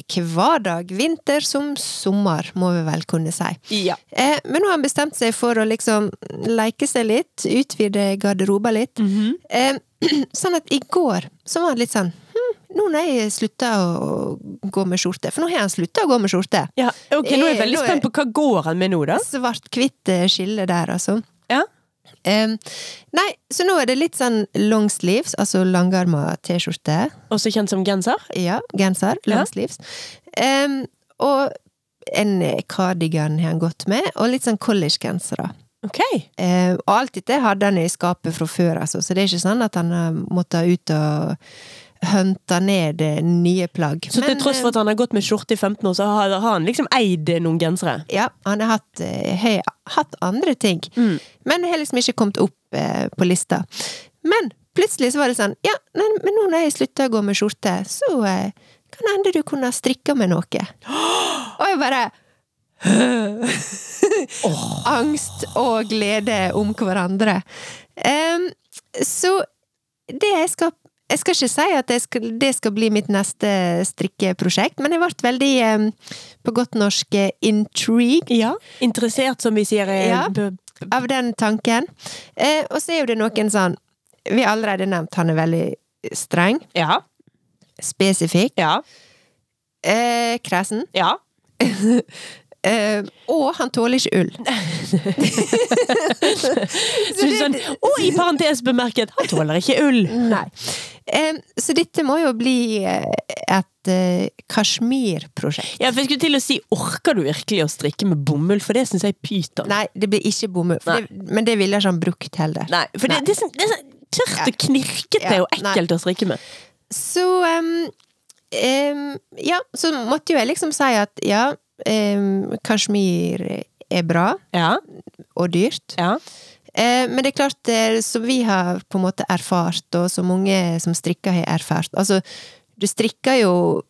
Speaker 2: Hver dag, vinter som sommer, må vi vel kunne si.
Speaker 1: ja.
Speaker 2: Eh, men nå har han bestemt seg for å liksom leke seg litt, utvide garderoba litt.
Speaker 1: Mhm.
Speaker 2: eh, sånn at i går så var det litt sånn hm, Nå når jeg slutta å gå med skjorte For nå har han slutta å gå med skjorte.
Speaker 1: ja. Ok, nå er jeg veldig
Speaker 2: Nå er-
Speaker 1: spent på hva går han med nå, da?
Speaker 2: Svart-hvitt eh, skille der, altså.
Speaker 1: Ja.
Speaker 2: Eh, nei, så nå er det litt sånn long sleeves, altså langarma T-skjorte.
Speaker 1: Også kjent som genser?
Speaker 2: Ja, genser.
Speaker 1: Ja.
Speaker 2: Long sleeves. Em, og en cardigan har han gått med, og litt sånn college-gensere.
Speaker 1: Ok.
Speaker 2: Eh, og alt dette hadde han i skapet fra før, altså, så det er ikke sånn at han har måttet ut og hente ned eh, nye plagg.
Speaker 1: Så til
Speaker 2: Men,
Speaker 1: tross for at han har gått med skjorte i 15 år, så har, han liksom eid noen gensere?
Speaker 2: eh, Ja, han har hatt, eh, har hatt andre ting.
Speaker 1: Mm.
Speaker 2: Men har liksom ikke kommet opp eh, på lista. Men plutselig så var det sånn Ja, nei, men nå når jeg slutta å gå med skjorte, så eh, kan hende du kunne ha strikka med noe. Og jeg bare Angst og glede om hverandre. Um, så det jeg skal Jeg skal ikke si at det skal, det skal bli mitt neste strikkeprosjekt, men jeg ble veldig, em, på godt norsk, eh, intrigued
Speaker 1: Ja. Interessert, som vi sier. eh,
Speaker 2: Ja. av den tanken. Eh, og så er jo det noen sånn Vi har allerede nevnt han er veldig streng,
Speaker 1: Ja.
Speaker 2: spesifikk,
Speaker 1: Ja.
Speaker 2: eh, kresen.
Speaker 1: Ja.
Speaker 2: Eh, og han tåler ikke ull.
Speaker 1: Så det sånn, og i parentes bemerket, han tåler ikke ull!
Speaker 2: Nei. Eh, så dette må jo bli et et Kashmir-prosjekt.
Speaker 1: Ja, for jeg skulle til å si, orker du virkelig å strikke med bomull? For det syns jeg er pyton.
Speaker 2: Nei, det blir ikke bomull. det- Men det ville ikke han brukt heller.
Speaker 1: Nei, for
Speaker 2: Nei.
Speaker 1: det, sånn, det er sånn tørt og knirkete
Speaker 2: Ja,
Speaker 1: og ekkelt å strikke med.
Speaker 2: Så um, um, Ja, så måtte jo jeg liksom si at ja, em, kasjmir er bra
Speaker 1: Ja.
Speaker 2: og dyrt.
Speaker 1: ja.
Speaker 2: Eh, men det er klart, eh, som vi har på en måte erfart, og som mange som strikker har erfart Altså, du strikker jo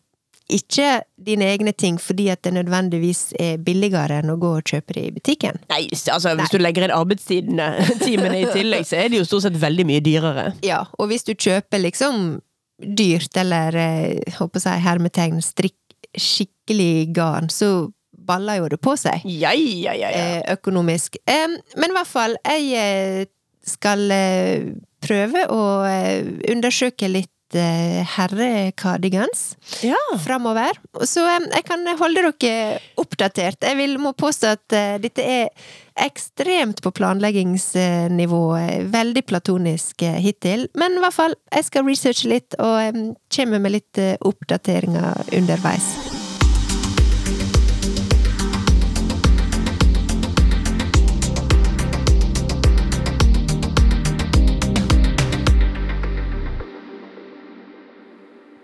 Speaker 2: ikke dine egne ting fordi at det nødvendigvis er billigere enn å gå og kjøpe det i butikken.
Speaker 1: Nei, altså hvis du legger inn arbeidstidene timene i tillegg, så er det jo stort sett veldig mye dyrere.
Speaker 2: Ja, og hvis du kjøper liksom dyrt, eller eh, håper jeg hermetegn, strikk skikkelig garn, så baller jo det på seg.
Speaker 1: Ja, ja, ja, ja.
Speaker 2: eh, økonomisk. Em, men i hvert fall, jeg eh, skal eh, prøve å eh, undersøke litt eh, herrekardigans
Speaker 1: ja.
Speaker 2: framover. Så jeg kan holde dere oppdatert. Jeg vil, må påstå at eh, dette er ekstremt på planleggingsnivå. eh, Veldig platonisk eh, hittil. Men i hvert fall, jeg skal researche litt, og kommer med litt eh, oppdateringer underveis.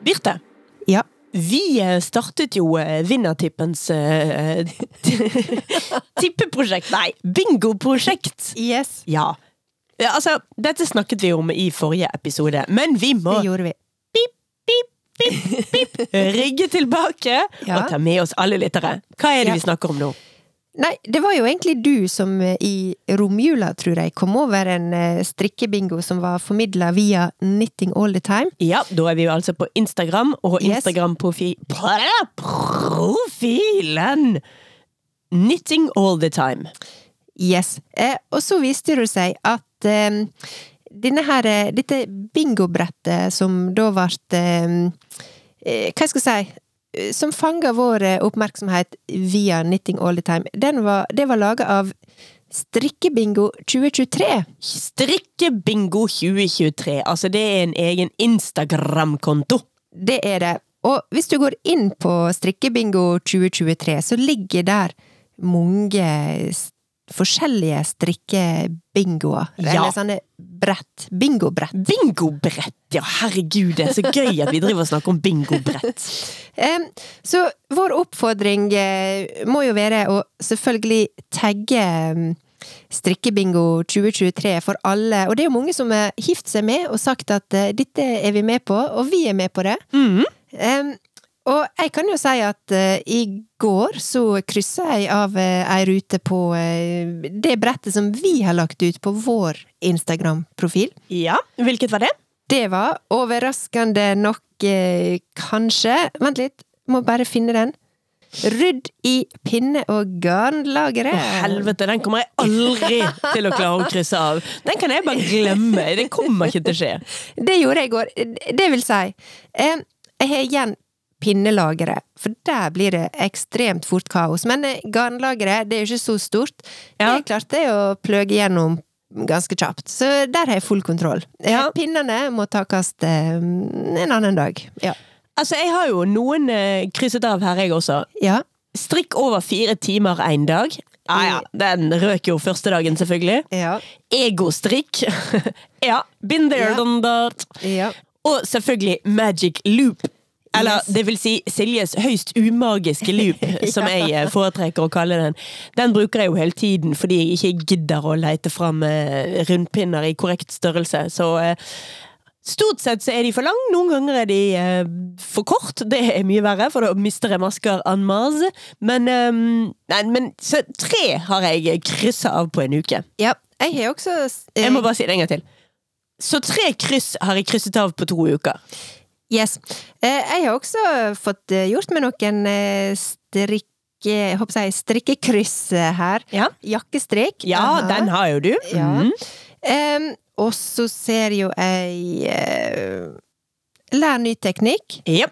Speaker 1: Birte,
Speaker 2: Ja.
Speaker 1: vi eh, startet jo eh, Vinnertippens uh, tippeprosjekt. Nei, bingoprosjekt!
Speaker 2: Yes.
Speaker 1: Ja. Ja, Altså, dette snakket vi om i forrige episode, men vi må
Speaker 2: Det gjorde vi.
Speaker 1: pip, pip, pip, pip, rigge tilbake
Speaker 2: Ja.
Speaker 1: og ta med oss alle lyttere. Hva er det
Speaker 2: Ja.
Speaker 1: vi snakker om nå?
Speaker 2: Nei, det var jo egentlig du som eh, i romjula, tror jeg, kom over en eh, strikkebingo som var formidla via Knitting All The Time.
Speaker 1: Ja, da er vi jo altså på Instagram, og Instagram-profilen Knitting all the time.
Speaker 2: Yes. Eh, og så viste det seg at eh, her, eh, dette bingobrettet som da ble eh, Hva skal jeg si? Som fanga vår eh, oppmerksomhet via Knitting All The Time. Den var, det var laga av Strikkebingo 2023.
Speaker 1: Strikkebingo 2023. Altså, det er en egen Instagram-konto.
Speaker 2: Det er det. Og hvis du går inn på Strikkebingo 2023, så ligger der mange forskjellige strikkebingoer.
Speaker 1: Ja.
Speaker 2: Eller sånne brett. Bingobrett.
Speaker 1: Bingobrett, ja. Herregud, det er så gøy at vi driver og snakker om bingobrett.
Speaker 2: Så vår oppfordring eh, må jo være å selvfølgelig tagge Strikkebingo 2023 for alle. Og det er jo mange som har hivt seg med og sagt at eh, dette er vi med på, og vi er med på det.
Speaker 1: Mhm.
Speaker 2: Og jeg kan jo si at uh, i går så kryssa jeg av uh, ei rute på uh, det brettet som vi har lagt ut på vår Instagram-profil.
Speaker 1: Ja, hvilket var det?
Speaker 2: Det var overraskende nok kanskje Vent litt, må bare finne den. Rydd i pinne- og garnlageret.
Speaker 1: Å, helvete, den kommer jeg aldri til å klare å krysse av. Den kan jeg bare glemme. Det kommer ikke til å skje.
Speaker 2: Det gjorde jeg i går. Det vil si, jeg har igjen pinnelageret, for der blir det ekstremt fort kaos. Men eh, garnlageret, det er jo ikke så stort.
Speaker 1: Ja.
Speaker 2: Det klarte jeg å pløge gjennom ganske kjapt, så der har jeg full kontroll. Eh,
Speaker 1: Ja.
Speaker 2: Pinnene må takes eh, en annen dag. Ja.
Speaker 1: Altså, jeg har jo noen krysset av her, jeg også.
Speaker 2: ja.
Speaker 1: Strikk over fire timer én dag. Ja, ja, den røk jo første dagen, selvfølgelig.
Speaker 2: Ja.
Speaker 1: Egostrikk. ja, been there,
Speaker 2: Ja.
Speaker 1: done that.
Speaker 2: ja.
Speaker 1: Og selvfølgelig Magic Loop. Eller det vil si Siljes høyst umagiske loop, som jeg eh, foretrekker å kalle den. Den bruker jeg jo hele tiden fordi jeg ikke gidder å leite fram eh, rundpinner i korrekt størrelse. Så eh, Stort sett så er de for lang, noen ganger er de eh, for kort. Det er mye verre, for da mister jeg masker en masse. Men, nei, men så tre har jeg kryssa av på en uke.
Speaker 2: ja. Jeg har også eh,
Speaker 1: Jeg må bare si det en gang til. Så tre kryss har jeg krysset av på to uker.
Speaker 2: Yes. Eh, jeg har også fått eh, gjort med noen eh, strikke... Jeg håper jeg strikkekryss her.
Speaker 1: Ja,
Speaker 2: Jakkestrikk.
Speaker 1: ja
Speaker 2: Aha.
Speaker 1: den har jo du.
Speaker 2: Ja.
Speaker 1: Mm.
Speaker 2: Um, og så ser jo jeg uh, Lær ny teknikk.
Speaker 1: Ja.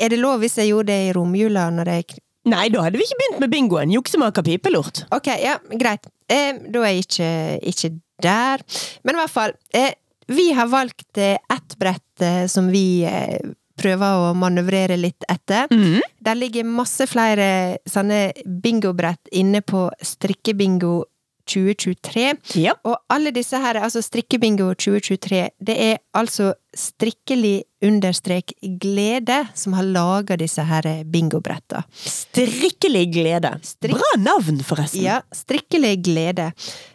Speaker 2: Er det lov hvis jeg gjorde det i romjula når jeg
Speaker 1: Nei, da hadde vi ikke begynt med bingoen. Juksemaker pipelort.
Speaker 2: Ok, ja, greit. Eh, da er jeg ikke, ikke der. Men i hvert fall. Eh, vi har valgt eh, ett brett eh, som vi eh, prøver å manøvrere litt etter.
Speaker 1: Mhm.
Speaker 2: Der ligger masse flere sånne bingobrett inne på Strikkebingo 2023.
Speaker 1: Ja.
Speaker 2: Og alle disse her, altså Strikkebingo 2023, det er altså Strikkelig understrek glede som har laga disse her bingobretta.
Speaker 1: Strikkelig glede.
Speaker 2: Strik
Speaker 1: Bra navn, forresten.
Speaker 2: Ja, strikkelig glede.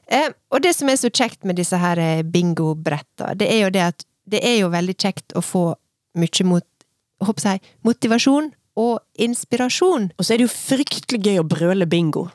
Speaker 2: Eh, og det som er så kjekt med disse her eh, bingobretta, det er jo det at det er jo veldig kjekt å få mye mot, jeg, motivasjon og inspirasjon.
Speaker 1: Og så er det jo fryktelig gøy å brøle bingo.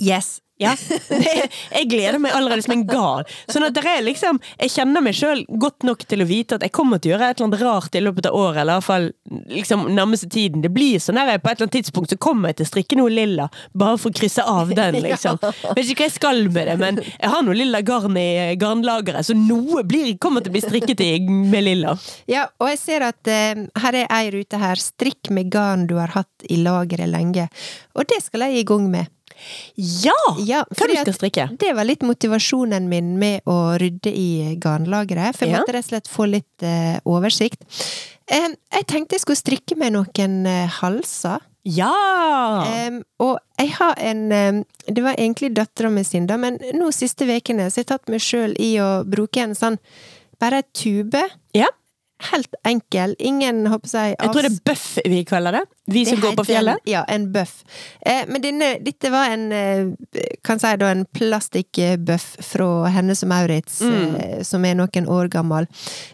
Speaker 2: Yes.
Speaker 1: Ja. Det, jeg gleder meg allerede som en gal. Sånn at det er liksom Jeg kjenner meg sjøl godt nok til å vite at jeg kommer til å gjøre et eller annet rart i løpet av året, eller i hvert fall liksom nærmeste tiden. Det blir sånn der på et eller annet tidspunkt så kommer jeg til å strikke noe lilla, bare for å krysse av den, liksom. Vet ikke hva jeg skal med det, men jeg har noe lilla garn i garnlageret, så noe blir, kommer til å bli strikket i med lilla.
Speaker 2: Ja, og jeg ser at uh, her er ei rute her. Strikk med garn du har hatt i lageret lenge. Og det skal jeg i gang med.
Speaker 1: Ja!
Speaker 2: Ja,
Speaker 1: Hva du skal strikke?
Speaker 2: Det var litt motivasjonen min med å rydde i garnlageret, for jeg
Speaker 1: Ja.
Speaker 2: måtte rett og slett få litt uh, oversikt. Um, jeg tenkte jeg skulle strikke med noen uh, halser.
Speaker 1: Ja!
Speaker 2: Um, og jeg har en um, Det var egentlig dattera mi sin, da, men nå siste ukene har jeg tatt meg sjøl i å bruke en sånn Bare ei tube.
Speaker 1: Ja.
Speaker 2: Helt enkel. Ingen, håper jeg
Speaker 1: Jeg tror det er bøff vi kaller det. Vi som
Speaker 2: det
Speaker 1: går på fjellet.
Speaker 2: En, ja, en bøff. Eh, men denne, dette var en eh, kan si da en plastikkbøff fra Hennes og Maurits,
Speaker 1: Mm.
Speaker 2: eh, som er noen år gammel.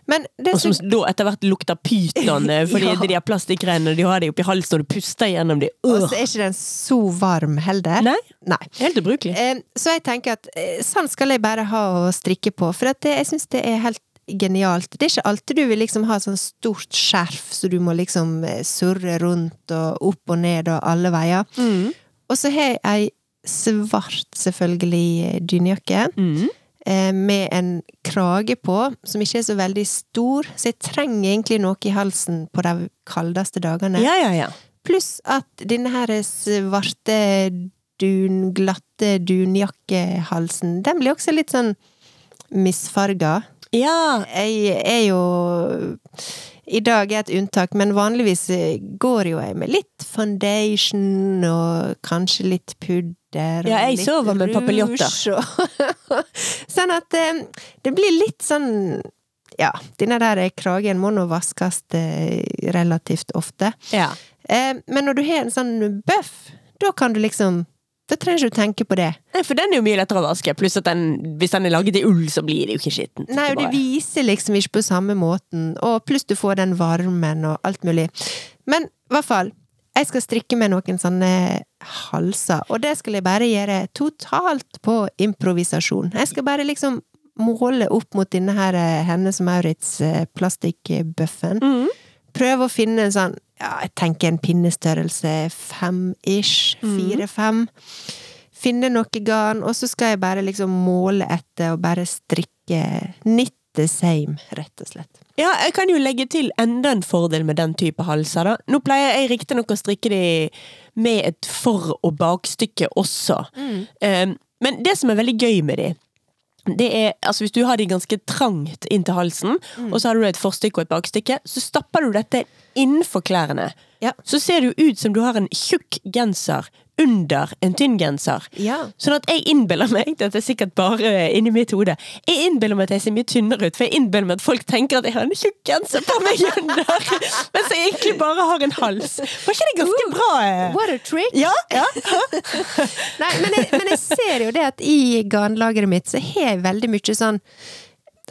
Speaker 2: Men det
Speaker 1: Og som
Speaker 2: så...
Speaker 1: da etter hvert lukter pyton, eh, fordi
Speaker 2: Ja.
Speaker 1: de har plastikkgreiene de har de oppi halsen og du puster gjennom de.
Speaker 2: Og
Speaker 1: Øh.
Speaker 2: så er ikke den så varm heller.
Speaker 1: Nei,
Speaker 2: Nei.
Speaker 1: helt ubrukelig.
Speaker 2: Eh, så jeg tenker at eh, sånn skal jeg bare ha å strikke på, for det, jeg syns det er helt genialt. Det er ikke alltid du vil liksom ha sånn stort skjerf, så du må liksom eh, surre rundt og opp og ned og alle veier.
Speaker 1: Mm.
Speaker 2: Og så har jeg ei svart, selvfølgelig, dynejakke.
Speaker 1: Mm.
Speaker 2: eh, med en krage på, som ikke er så veldig stor, så jeg trenger egentlig noe i halsen på de kaldeste dagene.
Speaker 1: Ja, ja, ja.
Speaker 2: Pluss at denne her svarte dun, glatte dunjakkehalsen, den blir også litt sånn misfarga.
Speaker 1: Ja,
Speaker 2: Jeg er jo I dag er et unntak, men vanligvis går jo jeg med litt foundation og kanskje litt pudder.
Speaker 1: Ja, jeg sover med papiljotter.
Speaker 2: sånn at eh, det blir litt sånn Ja, denne der kragen må nå vaskes eh, relativt ofte.
Speaker 1: ja.
Speaker 2: Eh, Men når du har en sånn bøff, da kan du liksom Da trenger du ikke tenke på det.
Speaker 1: Nei, For den er jo mye lettere å vaske. Pluss at den, hvis den er laget i ull, så blir det jo ikke skittent.
Speaker 2: Nei, og det viser liksom ikke på samme måten, og pluss du får den varmen og alt mulig. Men i hvert fall, jeg skal strikke med noen sånne halser, og det skal jeg bare gjøre totalt på improvisasjon. Jeg skal bare liksom måle opp mot denne her eh, Hennes Maurits eh, plastikkbøffen.
Speaker 1: Mhm.
Speaker 2: Prøve å finne en sånn, ja, jeg tenker en pinnestørrelse fem-ish, fire-fem. Finne noe garn, og så skal jeg bare liksom måle etter og bare strikke nytt the same, rett og slett.
Speaker 1: Ja, jeg kan jo legge til enda en fordel med den type halser. da. Nå pleier jeg riktignok å strikke de med et for- og bakstykke også. Um, men det som er veldig gøy med de, det er altså hvis du har de ganske trangt inntil halsen, og så har du et forstykke og et bakstykke, så stapper du dette innenfor klærne.
Speaker 2: Ja.
Speaker 1: Så ser det jo ut som du har en tjukk genser under en tynn genser.
Speaker 2: Ja.
Speaker 1: Sånn at jeg innbiller meg, dette er sikkert bare inni mitt hode, jeg innbiller meg at jeg ser mye tynnere ut, for jeg innbiller meg at folk tenker at jeg har en tjukk genser på meg under, mens jeg egentlig bare har en hals. Var ikke det ganske bra? eh?
Speaker 2: What a trick!
Speaker 1: Ja, ja.
Speaker 2: Nei, men jeg, men jeg ser jo det at i garnlageret mitt så har jeg veldig mye sånn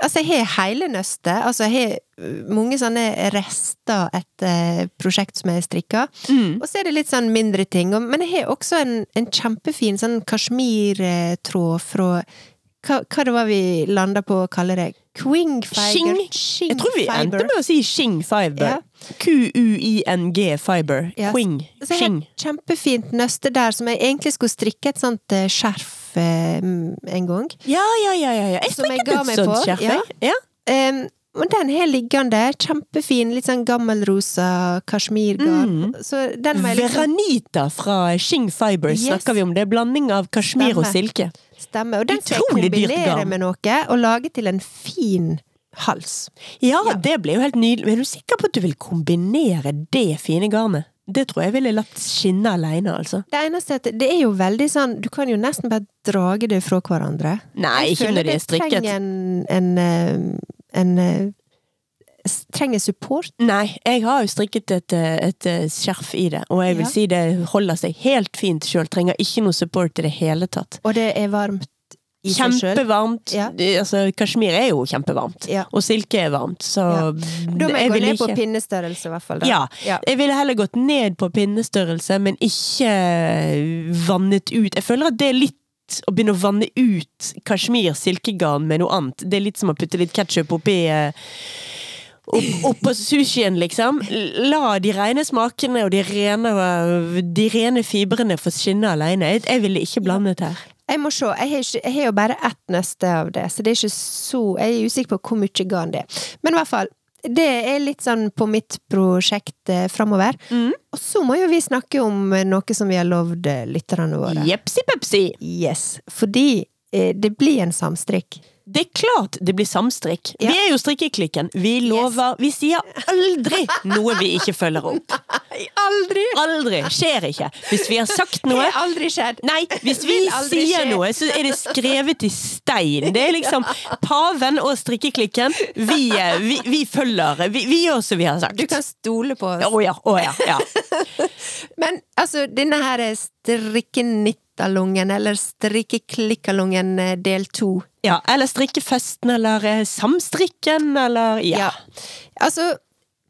Speaker 2: Altså, jeg har hele nøstet. Altså, jeg har uh, mange sånne rester etter prosjekt som jeg strikka. Og så er det litt sånn mindre ting. Men jeg har også en, en kjempefin sånn kasjmirtråd fra hva, hva det var vi landa på å kalle det? Quingfiber?
Speaker 1: Shing. Jeg tror vi endte med å si Shing Fiber.
Speaker 2: Ja.
Speaker 1: Q-u-i-n-g Fiber.
Speaker 2: Yes.
Speaker 1: Quing.
Speaker 2: Så jeg har et kjempefint nøste der som jeg egentlig skulle strikke et sånt eh, skjerf eh, en gang.
Speaker 1: Ja, ja, ja, ja. ja. Jeg strikket et sånt skjerf,
Speaker 2: ja.
Speaker 1: jeg. Ja.
Speaker 2: Um, og den har liggende, kjempefin, litt sånn gammelrosa kasjmirgarn. Så den må liksom
Speaker 1: Veranita fra Shing Fiber
Speaker 2: Yes.
Speaker 1: snakker vi om. Det er blanding av kasjmir og silke.
Speaker 2: stemme. Og den skal jeg kombinere med noe, og lage til en fin hals.
Speaker 1: Ja,
Speaker 2: Ja.
Speaker 1: det blir jo helt nydelig. Men er du sikker på at du vil kombinere det fine garnet? Det tror jeg ville latt skinne alene, altså.
Speaker 2: Det eneste er at det er jo veldig sånn Du kan jo nesten bare drage det fra hverandre.
Speaker 1: Nei, ikke når de er
Speaker 2: det
Speaker 1: strikket.
Speaker 2: trenger en, en, eh, en eh, Trenger support.
Speaker 1: Nei, jeg har jo strikket et, eh, et, eh, skjerf i det, og jeg vil
Speaker 2: Ja.
Speaker 1: si det holder seg helt fint sjøl. Trenger ikke noe support i det hele tatt.
Speaker 2: Og det er varmt.
Speaker 1: Kjempevarmt.
Speaker 2: Ja.
Speaker 1: Altså, kasjmir er jo kjempevarmt.
Speaker 2: Ja.
Speaker 1: Og silke er varmt, så
Speaker 2: Ja. Da må jeg, gå
Speaker 1: ned
Speaker 2: ned på pinnestørrelse, i hvert fall.
Speaker 1: Ja.
Speaker 2: ja.
Speaker 1: Jeg ville heller gått ned på pinnestørrelse, men ikke vannet ut. Jeg føler at det er litt å begynne å vanne ut kasjmir silkegarn med noe annet. Det er litt som å putte litt ketsjup oppi Oppå opp- sushien, liksom. La de rene smakene og de rene, de rene fibrene få skinne alene. Jeg, jeg ville ikke blandet her.
Speaker 2: Jeg må se. Jeg har, ikke, jeg har jo bare ett nøste av det, så det er ikke så Jeg er usikker på hvor mye garn det er. Men i hvert fall. Det er litt sånn på mitt prosjekt eh, framover.
Speaker 1: Mm.
Speaker 2: Og så må jo vi snakke om eh, noe som vi har lovd eh, lytterne våre.
Speaker 1: Jepsi pepsi!
Speaker 2: Yes. Fordi eh, det blir en samstrikk.
Speaker 1: Det er klart det blir samstrikk.
Speaker 2: Ja.
Speaker 1: Vi er jo strikkeklikken. Vi lover Vi sier aldri noe vi ikke følger opp.
Speaker 2: Aldri!
Speaker 1: Aldri. Skjer ikke. Hvis vi har sagt noe Det
Speaker 2: har aldri skjedd.
Speaker 1: Nei, hvis vi sier
Speaker 2: skje.
Speaker 1: noe, så er det skrevet i stein. Det er liksom paven og strikkeklikken. Vi, vi, vi følger. Vi, vi gjør som vi har sagt.
Speaker 2: Du kan stole på oss.
Speaker 1: Å ja, å ja. ja.
Speaker 2: Men altså, denne her strikkenittalungen, eller strikkeklikkalungen eh, del to.
Speaker 1: ja. Eller strikkefesten, eller eh, samstrikken, eller ja.
Speaker 2: Ja. Altså,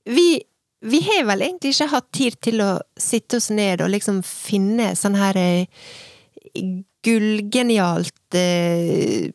Speaker 2: vi, vi har vel egentlig ikke hatt tid til å sitte oss ned og liksom finne sånn her eh, gullgenialt eh,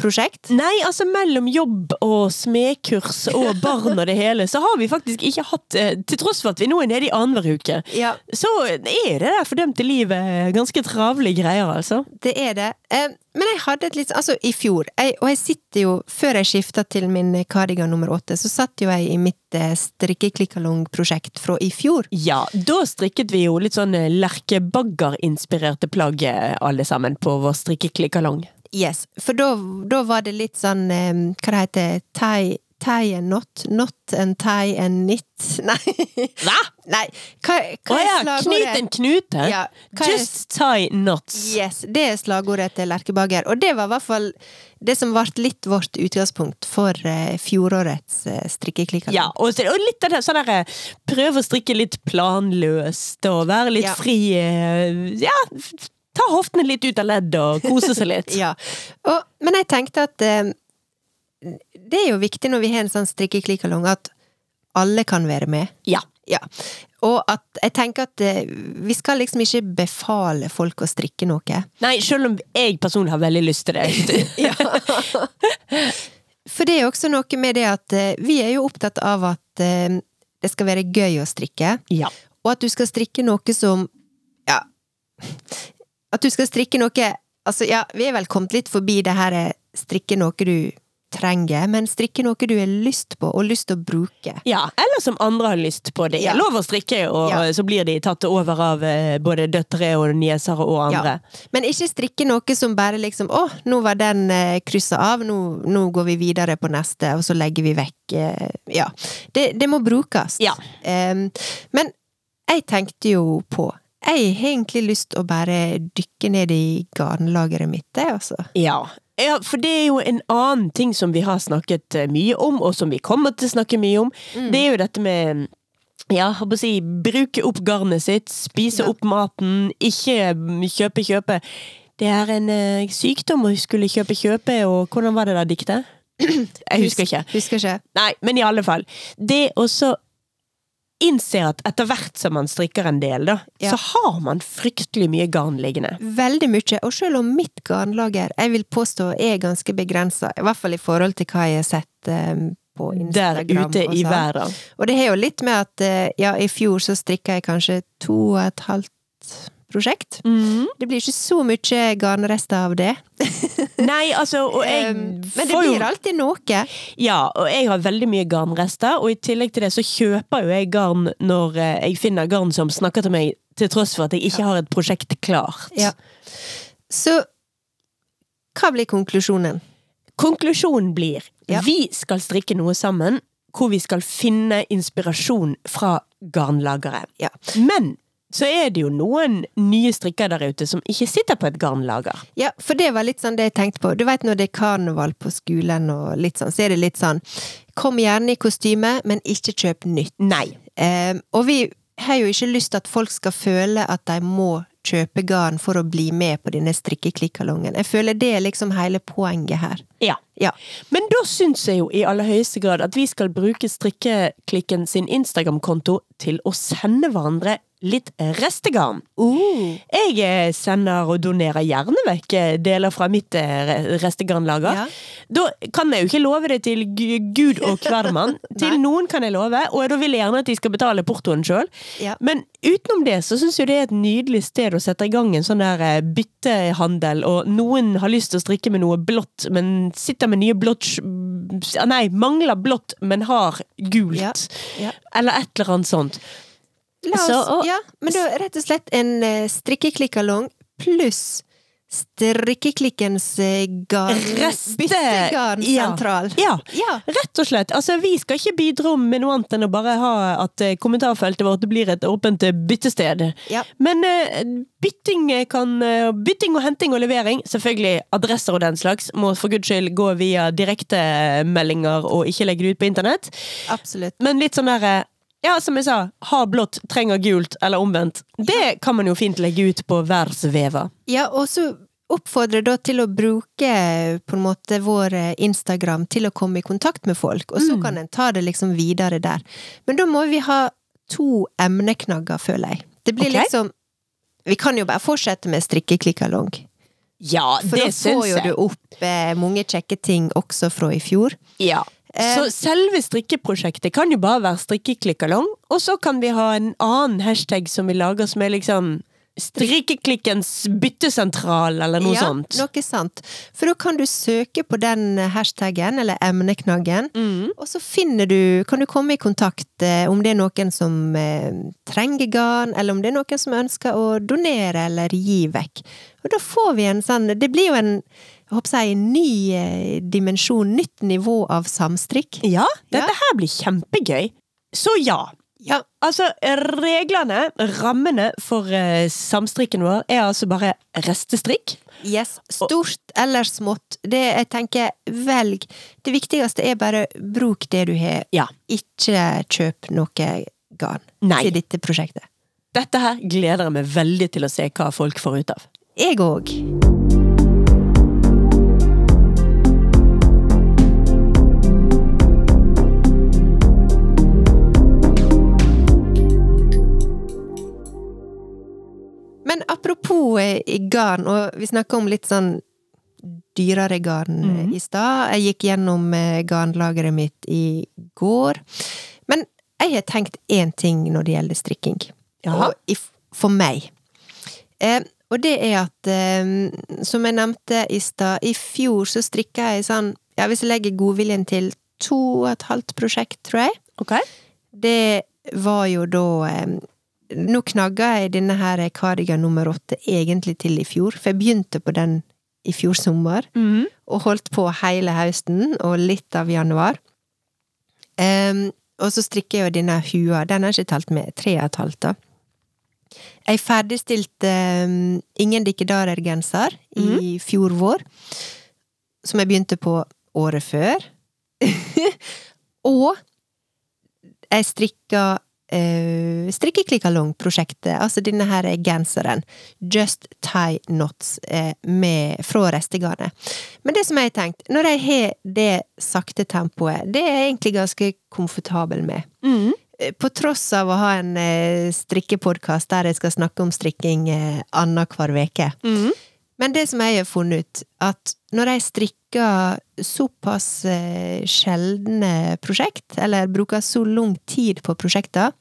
Speaker 2: prosjekt?
Speaker 1: Nei, altså mellom jobb og smedkurs og barn og det hele, så har vi faktisk ikke hatt eh, Til tross for at vi nå er nede i annenhver uke,
Speaker 2: Ja,
Speaker 1: så er det der fordømte livet ganske travle greier, altså.
Speaker 2: det er det. Eh, Men jeg hadde et litt Altså, i fjor, jeg, og jeg sitter jo Før jeg skifta til min kardigan nummer åtte, så satt jo jeg i mitt eh, strikkeklikkalong-prosjekt fra i fjor.
Speaker 1: Ja, da strikket vi jo litt sånn lerkebagger-inspirerte plagg alle sammen på vår strikkeklikkalong.
Speaker 2: Yes, for da, var det litt sånn um, Hva det heter tie, tie and knot? Not and tie and knit? Nei.
Speaker 1: Hva?
Speaker 2: Nei. Hva, hva er
Speaker 1: ja,
Speaker 2: slagordet?
Speaker 1: knyt en knute!
Speaker 2: Ja, Just er-
Speaker 1: tie knots.
Speaker 2: Yes, det er slagordet til Lerkebager. Og det var i hvert fall det som ble litt vårt utgangspunkt for uh, fjorårets uh, strikkeklikkalong.
Speaker 1: Ja, og, og litt av det sånn derre Prøve å strikke litt planløst og være litt
Speaker 2: Ja.
Speaker 1: fri. uh, Ja, ta hoftene litt ut av ledd og kose seg litt.
Speaker 2: Ja. Og, men jeg tenkte at eh, det er jo viktig når vi har en sånn strikkeklikkalong, at alle kan være med.
Speaker 1: Ja.
Speaker 2: Ja. Og at jeg tenker at eh, vi skal liksom ikke befale folk å strikke noe.
Speaker 1: Nei, selv om jeg personlig har veldig lyst til det.
Speaker 2: Ja. For det er jo også noe med det at eh, vi er jo opptatt av at eh, det skal være gøy å strikke,
Speaker 1: ja.
Speaker 2: og at du skal strikke noe som Ja. At du skal strikke noe Altså, ja, vi er vel kommet litt forbi det her eh, strikke noe du trenger, men strikke noe du har lyst på, og lyst til å bruke.
Speaker 1: ja. Eller som andre har lyst på. Det
Speaker 2: Ja.
Speaker 1: er lov å strikke, og
Speaker 2: Ja.
Speaker 1: så blir de tatt over av eh, både døtre og nieser og andre.
Speaker 2: Men ikke strikke noe som bare liksom Å, nå var den eh, kryssa av, nå, nå går vi videre på neste, og så legger vi vekk Ja. Det, det må brukes.
Speaker 1: Ja.
Speaker 2: Um, men jeg tenkte jo på Jeg har egentlig lyst til å bare dykke ned i garnlageret mitt, jeg, altså.
Speaker 1: Ja. ja, for det er jo en annen ting som vi har snakket eh, mye om, og som vi kommer til å snakke mye om.
Speaker 2: Mm.
Speaker 1: Det er jo dette med ja, jeg å si, bruke opp garnet sitt, spise
Speaker 2: Ja.
Speaker 1: opp maten, ikke kjøpe, kjøpe. Det er en uh, sykdom å skulle kjøpe, kjøpe, og hvordan var det da diktet? Jeg husker ikke.
Speaker 2: Husker ikke.
Speaker 1: Nei, men i alle fall. Det å så innse at etter hvert som man strikker en del, da,
Speaker 2: Ja.
Speaker 1: så har man fryktelig mye garn liggende.
Speaker 2: Veldig mye, og selv om mitt garnlager jeg vil påstå er ganske begrensa, i hvert fall i forhold til hva jeg har sett um, på
Speaker 1: Der ute i verden.
Speaker 2: Og det har jo litt med at eh, ja, i fjor så strikka jeg kanskje to og et halvt prosjekt.
Speaker 1: Mm.
Speaker 2: Det blir ikke så mye garnrester av det.
Speaker 1: Nei, altså, og jeg
Speaker 2: men det blir alltid noe.
Speaker 1: Ja, og jeg har veldig mye garnrester, og i tillegg til det så kjøper jo jeg garn når eh, jeg finner garn som snakker til meg, til tross for at jeg ikke har et prosjekt klart.
Speaker 2: Ja. Så hva blir konklusjonen?
Speaker 1: Konklusjonen blir
Speaker 2: Ja.
Speaker 1: vi skal strikke noe sammen hvor vi skal finne inspirasjon fra garnlagere.
Speaker 2: Ja.
Speaker 1: Men så er det jo noen nye strikker der ute som ikke sitter på et garnlager.
Speaker 2: Ja, for det var litt sånn det jeg tenkte på. Du vet når det er karneval på skolen og litt sånn, så er det litt sånn Kom gjerne i kostyme, men ikke kjøp nytt.
Speaker 1: Nei.
Speaker 2: Em, og vi har jo ikke lyst til at folk skal føle at de må kjøpe garn for å bli med på denne strikkeklikkalongen. Jeg føler det er liksom hele poenget her.
Speaker 1: Ja.
Speaker 2: Ja.
Speaker 1: Men da syns jeg jo i aller høyeste grad at vi skal bruke Strikkeklikken sin Instagram-konto til å sende hverandre litt restegarn.
Speaker 2: Uh,
Speaker 1: Jeg eh, sender og donerer gjerne vekk eh, deler fra mitt eh, restegarnlager.
Speaker 2: Ja.
Speaker 1: Da kan jeg jo ikke love det til Gud og hvermann. til noen kan jeg love, og da vil jeg gjerne at de skal betale portoen sjøl.
Speaker 2: ja.
Speaker 1: Men utenom det så syns jeg det er et nydelig sted å sette i gang en sånn der eh, byttehandel, og noen har lyst til å strikke med noe blått, men sitter med nye blått Nei, mangler blått, men har gult.
Speaker 2: Ja.
Speaker 1: Eller et eller annet sånt.
Speaker 2: La oss,
Speaker 1: Så, og-
Speaker 2: ja, men da rett og slett en uh, strikkeklikkalong pluss strikkeklikkens uh, garn... Byttegarnsentral.
Speaker 1: Ja.
Speaker 2: Ja.
Speaker 1: Rett og slett. Altså, vi skal ikke bidra med noe annet enn å bare ha at eh, kommentarfeltet vårt blir et åpent eh, byttested.
Speaker 2: Ja.
Speaker 1: Men uh, bytting kan uh, Bytting og henting og levering, selvfølgelig adresser og den slags, må for guds skyld gå via direktemeldinger og ikke legge det ut på internett.
Speaker 2: Absolutt.
Speaker 1: Men litt sånn derre ja, som jeg sa, ha blått, trenger gult, eller omvendt. Det kan man jo fint legge ut på verdensveva.
Speaker 2: Ja, og så oppfordre da til å bruke på en måte vår eh, Instagram til å komme i kontakt med folk, og så
Speaker 1: Mm.
Speaker 2: kan en ta det liksom videre der. Men da må vi ha to emneknagger, føler jeg. Det blir
Speaker 1: okay.
Speaker 2: liksom Vi kan jo bare fortsette med strikkeklikkalong.
Speaker 1: Ja,
Speaker 2: For
Speaker 1: det
Speaker 2: da får jo du opp eh, mange kjekke ting også fra i fjor.
Speaker 1: Ja.
Speaker 2: Eh,
Speaker 1: Så selve strikkeprosjektet kan jo bare være strikkeklikkalong, og så kan vi ha en annen hashtag som vi lager som er liksom Strikkeklikkens byttesentral, eller noe
Speaker 2: ja,
Speaker 1: sånt.
Speaker 2: Noe sant. For da kan du søke på den hashtagen, eller emneknaggen,
Speaker 1: Mm.
Speaker 2: og så finner du Kan du komme i kontakt eh, om det er noen som eh, trenger garn, eller om det er noen som ønsker å donere eller gi vekk. Og da får vi en sånn Det blir jo en jeg håper jeg, en ny eh, dimensjon, nytt nivå av samstrikk.
Speaker 1: Ja, dette
Speaker 2: Ja.
Speaker 1: her blir kjempegøy. Så ja.
Speaker 2: Ja,
Speaker 1: Altså, reglene, rammene for eh, samstrikken vår, er altså bare restestrikk.
Speaker 2: Yes. Stort eller smått. Det jeg tenker, velg. Det viktigste er bare bruk det du har.
Speaker 1: Ja.
Speaker 2: Ikke kjøp noe garn
Speaker 1: Nei.
Speaker 2: til dette prosjektet.
Speaker 1: Dette her gleder jeg meg veldig til å se hva folk får ut av.
Speaker 2: Jeg òg. Apropos eh, garn, og vi snakka om litt sånn dyrere garn eh,
Speaker 1: Mhm.
Speaker 2: i stad. Jeg gikk gjennom eh, garnlageret mitt i går. Men jeg har tenkt én ting når det gjelder strikking.
Speaker 1: Jaha.
Speaker 2: Og for meg. Eh, og det er at, eh, som jeg nevnte i stad, i fjor så strikka jeg sånn Ja, hvis jeg legger godviljen til to og et halvt prosjekt, tror jeg.
Speaker 1: Ok?
Speaker 2: Det var jo da eh, Nå knagga jeg denne her cardigan nummer åtte egentlig til i fjor, for jeg begynte på den i fjor sommer,
Speaker 1: Mhm.
Speaker 2: og holdt på hele høsten og litt av januar. Um, og så strikker jeg jo denne hua, den er ikke talt med, tre og et halvt da. Jeg ferdigstilte um, Ingen dikkedarer-genser i fjor vår, som jeg begynte på året før. og jeg strikka uh, strikkeklikkalong-prosjektet, altså denne her genseren. Just tie knots eh, med, fra restegarnet. Men det som jeg har tenkt, når jeg har det sakte tempoet, det er jeg egentlig ganske komfortabel med.
Speaker 1: Mhm.
Speaker 2: Eh, På tross av å ha en eh, strikkepodkast der jeg skal snakke om strikking eh, annenhver uke.
Speaker 1: Mm.
Speaker 2: Men det som jeg har funnet ut, at når jeg strikker såpass eh, sjeldne prosjekt, eller bruker så lang tid på prosjekter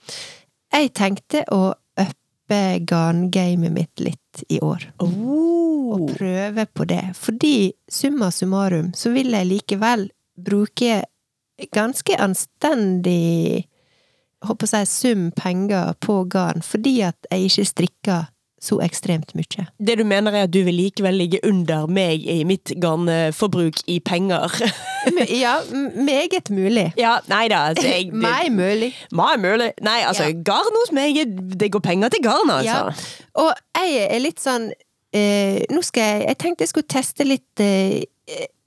Speaker 2: Jeg tenkte å uppe garngamet mitt litt i år.
Speaker 1: Oh.
Speaker 2: Og prøve på det. Fordi summa summarum så vil jeg likevel bruke ganske anstendig håper jeg, sum penger på garn, fordi at jeg ikke strikker så ekstremt mye.
Speaker 1: Det du mener er at du vil likevel ligge under meg i mitt garnforbruk i penger?
Speaker 2: Ja, meget mulig.
Speaker 1: ja, nei da. Altså, jeg, det,
Speaker 2: Meg mulig.
Speaker 1: Meg mulig. Nei, altså,
Speaker 2: Ja.
Speaker 1: garn hos meg, det går penger til garn, altså.
Speaker 2: Ja. Og jeg er litt sånn eh, Nå skal jeg Jeg tenkte jeg skulle teste litt eh,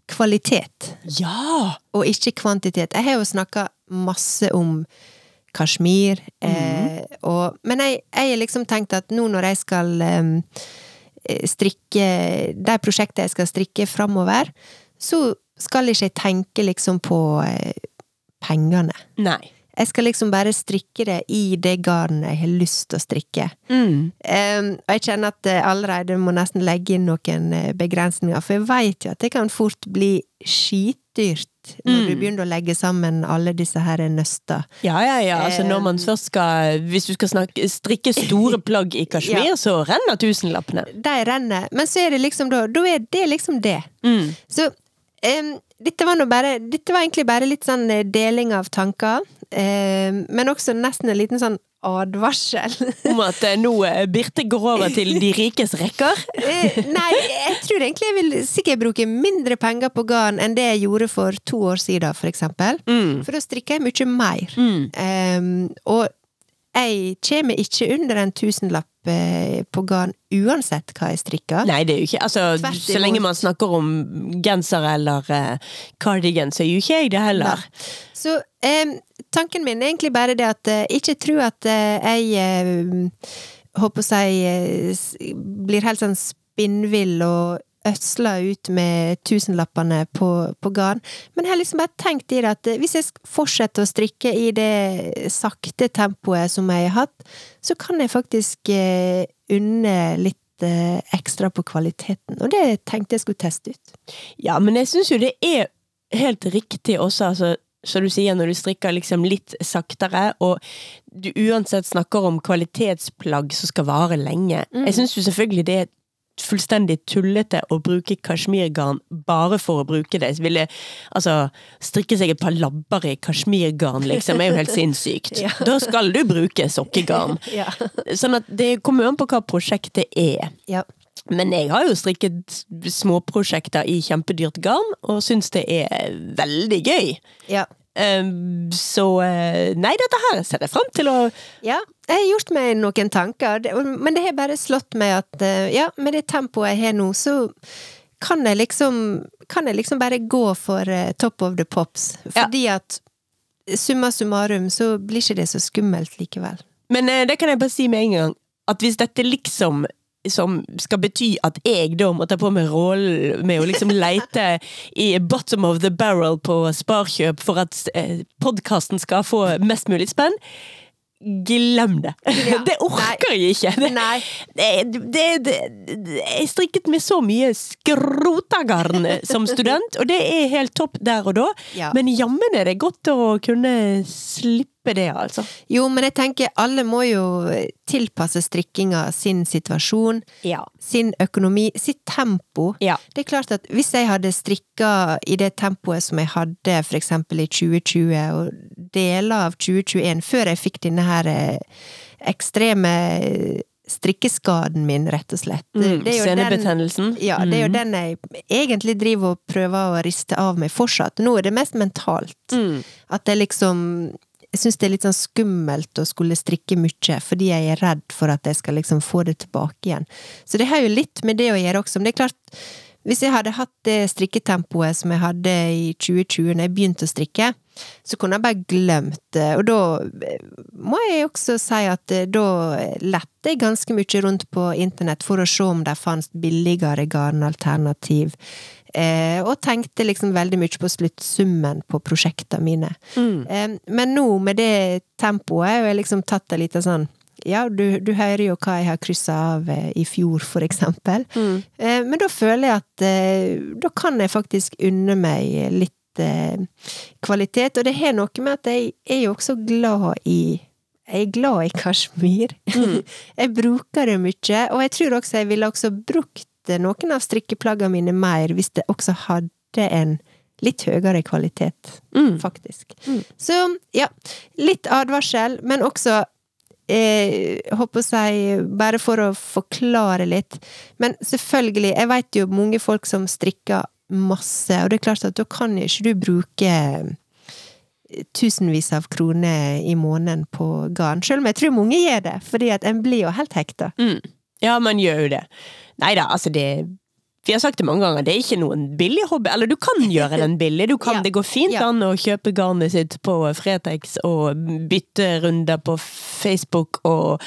Speaker 2: kvalitet,
Speaker 1: Ja!
Speaker 2: og ikke kvantitet. Jeg har jo snakka masse om kasjmir, eh, og Men jeg jeg har liksom tenkt at nå når jeg skal eh, strikke De prosjektene jeg skal strikke framover, så skal ikke jeg tenke liksom på eh, pengene.
Speaker 1: Nei.
Speaker 2: Jeg skal liksom bare strikke det i det garnet jeg har lyst til å strikke.
Speaker 1: Mm.
Speaker 2: Um, og jeg kjenner at jeg allerede må nesten legge inn noen eh, begrensninger, for jeg vet jo at det kan fort bli skitdyrt når du
Speaker 1: Mm.
Speaker 2: begynner å legge sammen alle disse her nøster.
Speaker 1: Ja, ja, ja. Altså, når man først skal Hvis du skal snakke, strikke store plagg i kasjmir,
Speaker 2: Ja.
Speaker 1: så renner tusenlappene.
Speaker 2: De renner, men så er det liksom da Da er det liksom det.
Speaker 1: Mm.
Speaker 2: Så um, dette var nå bare Dette var egentlig bare litt sånn eh, deling av tanker, Um, men også nesten en liten sånn advarsel.
Speaker 1: Om at eh, nå eh, Birte går over til de rikes rekker.
Speaker 2: Eh, Nei, jeg tror egentlig jeg vil sikkert bruke mindre penger på garn enn det jeg gjorde for to år siden, for eksempel.
Speaker 1: Mm.
Speaker 2: For da strikker jeg mye mer.
Speaker 1: Mm.
Speaker 2: Um, og jeg kommer ikke under en tusenlapp eh, på garn uansett hva jeg strikker.
Speaker 1: Nei, det er jo ikke Altså, så lenge man snakker om genser eller uh, cardigan, så er jo ikke jeg det heller.
Speaker 2: Så em, tanken min er egentlig bare det at eh, ikke tro at eh, jeg eh, håper å si eh, blir helt sånn spinnvill og ødsler ut med tusenlappene på, på garn. Men jeg har liksom bare tenkt i det at eh, hvis jeg fortsetter å strikke i det sakte tempoet som jeg har hatt, så kan jeg faktisk eh, unne litt eh, ekstra på kvaliteten, og det tenkte jeg skulle teste ut.
Speaker 1: Ja, men jeg syns jo det er helt riktig også, altså som du sier, når du strikker liksom litt saktere, og du uansett snakker om kvalitetsplagg som skal vare lenge.
Speaker 2: Mm.
Speaker 1: Jeg syns jo selvfølgelig det er fullstendig tullete å bruke kasjmirgarn bare for å bruke det. Ville altså strikke seg et par labber i kasjmirgarn, liksom, er jo helt sinnssykt.
Speaker 2: Ja.
Speaker 1: Da skal du bruke sokkegarn.
Speaker 2: Ja.
Speaker 1: Sånn at det kommer an på hva prosjektet er.
Speaker 2: ja.
Speaker 1: Men jeg har jo strikket småprosjekter i kjempedyrt garn, og syns det er veldig gøy.
Speaker 2: ja.
Speaker 1: Um, så eh, Nei, dette her ser jeg fram til å
Speaker 2: Ja, jeg har gjort meg noen tanker, men det har bare slått meg at eh, ja, med det tempoet jeg har nå, så kan jeg liksom Kan jeg liksom bare gå for eh, top of the pops.
Speaker 1: Ja.
Speaker 2: Fordi at summa summarum så blir ikke det så skummelt likevel.
Speaker 1: Men eh, det kan jeg bare si med en gang, at hvis dette liksom som skal bety at jeg da må ta på meg rollen med å liksom leite i bottom of the barrel på Sparkjøp for at podkasten skal få mest mulig spenn. Glem det!
Speaker 2: Ja.
Speaker 1: Det orker jeg ikke!
Speaker 2: Nei.
Speaker 1: det, det, det, jeg strikket med så mye skrotagarn som student, og det er helt topp der og da.
Speaker 2: Ja.
Speaker 1: Men jammen er det godt å kunne slippe det, altså.
Speaker 2: Jo, men jeg tenker alle må jo tilpasse strikkinga sin situasjon,
Speaker 1: Ja.
Speaker 2: sin økonomi, sitt tempo.
Speaker 1: Ja.
Speaker 2: Det er klart at hvis jeg hadde strikka i det tempoet som jeg hadde for eksempel i 2020, og deler av 2021, før jeg fikk denne her eh, ekstreme strikkeskaden min, rett og slett.
Speaker 1: Mm, Senebetennelsen.
Speaker 2: Ja, det er jo
Speaker 1: Mm.
Speaker 2: den jeg egentlig driver og prøver å riste av meg fortsatt. Nå er det mest mentalt.
Speaker 1: Mm.
Speaker 2: At jeg liksom Jeg syns det er litt sånn skummelt å skulle strikke mye, fordi jeg er redd for at jeg skal liksom få det tilbake igjen. Så det har jo litt med det å gjøre også. Men det er klart, hvis jeg hadde hatt det strikketempoet som jeg hadde i 2020 når jeg begynte å strikke, så kunne jeg bare glemt det. Og da eh, må jeg også si at eh, da lette jeg ganske mye rundt på internett for å se om det fantes billigere garnalternativ. Eh, og tenkte liksom veldig mye på sluttsummen på prosjektene mine.
Speaker 1: Mm.
Speaker 2: Eh, men nå, med det tempoet, har jeg liksom tatt det litt sånn Ja, du, du hører jo hva jeg har kryssa av eh, i fjor, for eksempel.
Speaker 1: Mm.
Speaker 2: Eh, men da føler jeg at eh, da kan jeg faktisk unne meg litt eh, kvalitet. Og det har noe med at jeg er jo også glad i jeg er glad i kasjmir. jeg bruker det mye, og jeg tror også jeg ville også brukt noen av strikkeplaggene mine mer hvis det også hadde en litt høyere kvalitet,
Speaker 1: Mm.
Speaker 2: faktisk.
Speaker 1: Mm.
Speaker 2: Så ja, litt advarsel, men også eh, håper å si, bare for å forklare litt. Men selvfølgelig, jeg vet jo mange folk som strikker masse, og det er klart at da kan ikke du bruke tusenvis av kroner i måneden på garn, selv om jeg tror mange gjør det, fordi at en blir jo helt hekta.
Speaker 1: Mm. Ja, man gjør jo det. Nei da, altså det Vi har sagt det mange ganger, det er ikke noen billig hobby. Eller du kan gjøre den billig. Du kan,
Speaker 2: Ja.
Speaker 1: Det går fint
Speaker 2: Ja.
Speaker 1: an å kjøpe garnet sitt på Fretex og bytte runder på Facebook og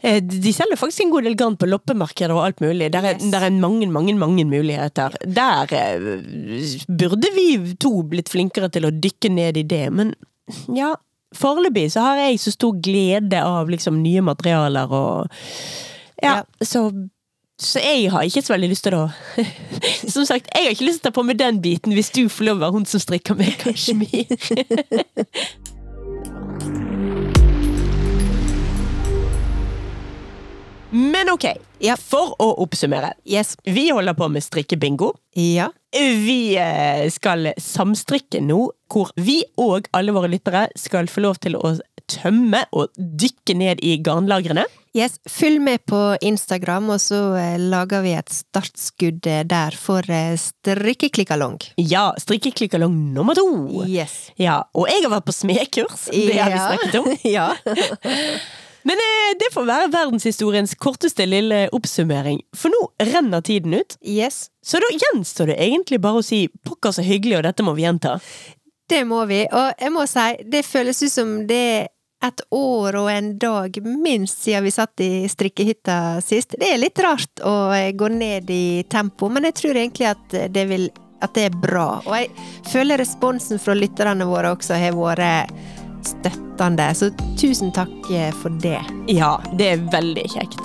Speaker 1: eh, de selger faktisk en god del garn på loppemarkeder og alt mulig. Der er,
Speaker 2: Yes.
Speaker 1: der er mange, mange mange muligheter. Der eh, burde vi to blitt flinkere til å dykke ned i det, men ja Foreløpig så har jeg så stor glede av liksom nye materialer og Ja, så så jeg har ikke så veldig lyst til å Som sagt, jeg har ikke lyst til å ta på meg den biten hvis du får lov å være hun som strikker med kasjmir. Men ok,
Speaker 2: Ja.
Speaker 1: for å oppsummere.
Speaker 2: Yes.
Speaker 1: Vi holder på med strikkebingo.
Speaker 2: Ja.
Speaker 1: Vi eh, skal samstrikke nå, hvor vi og alle våre lyttere skal få lov til å tømme og dykke ned i garnlagrene.
Speaker 2: Yes, følg med på Instagram, og så eh, lager vi et startskudd eh, der for eh, strikkeklikkalong.
Speaker 1: Ja, strikkeklikkalong nummer to!
Speaker 2: Yes.
Speaker 1: Ja, og jeg har vært på smedkurs, det har vi snakket om.
Speaker 2: ja.
Speaker 1: Men det får være verdenshistoriens korteste lille oppsummering, for nå renner tiden ut.
Speaker 2: Yes.
Speaker 1: Så da gjenstår det egentlig bare å si pokker så hyggelig, og dette må vi gjenta.
Speaker 2: Det må vi, og jeg må si, det føles ut som det er et år og en dag minst siden vi satt i strikkehytta sist. Det er litt rart å gå ned i tempo, men jeg tror egentlig at det, vil, at det er bra. Og jeg føler responsen fra lytterne våre også har vært støttende, så tusen takk for det.
Speaker 1: Ja, det er veldig kjekt.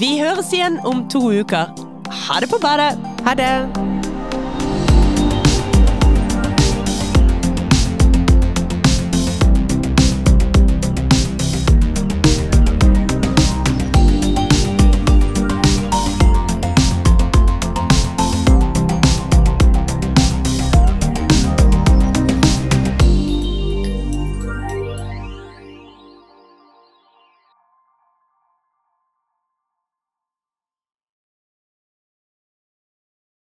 Speaker 1: Vi høres igjen om to uker. Ha det på badet!
Speaker 2: Ha det!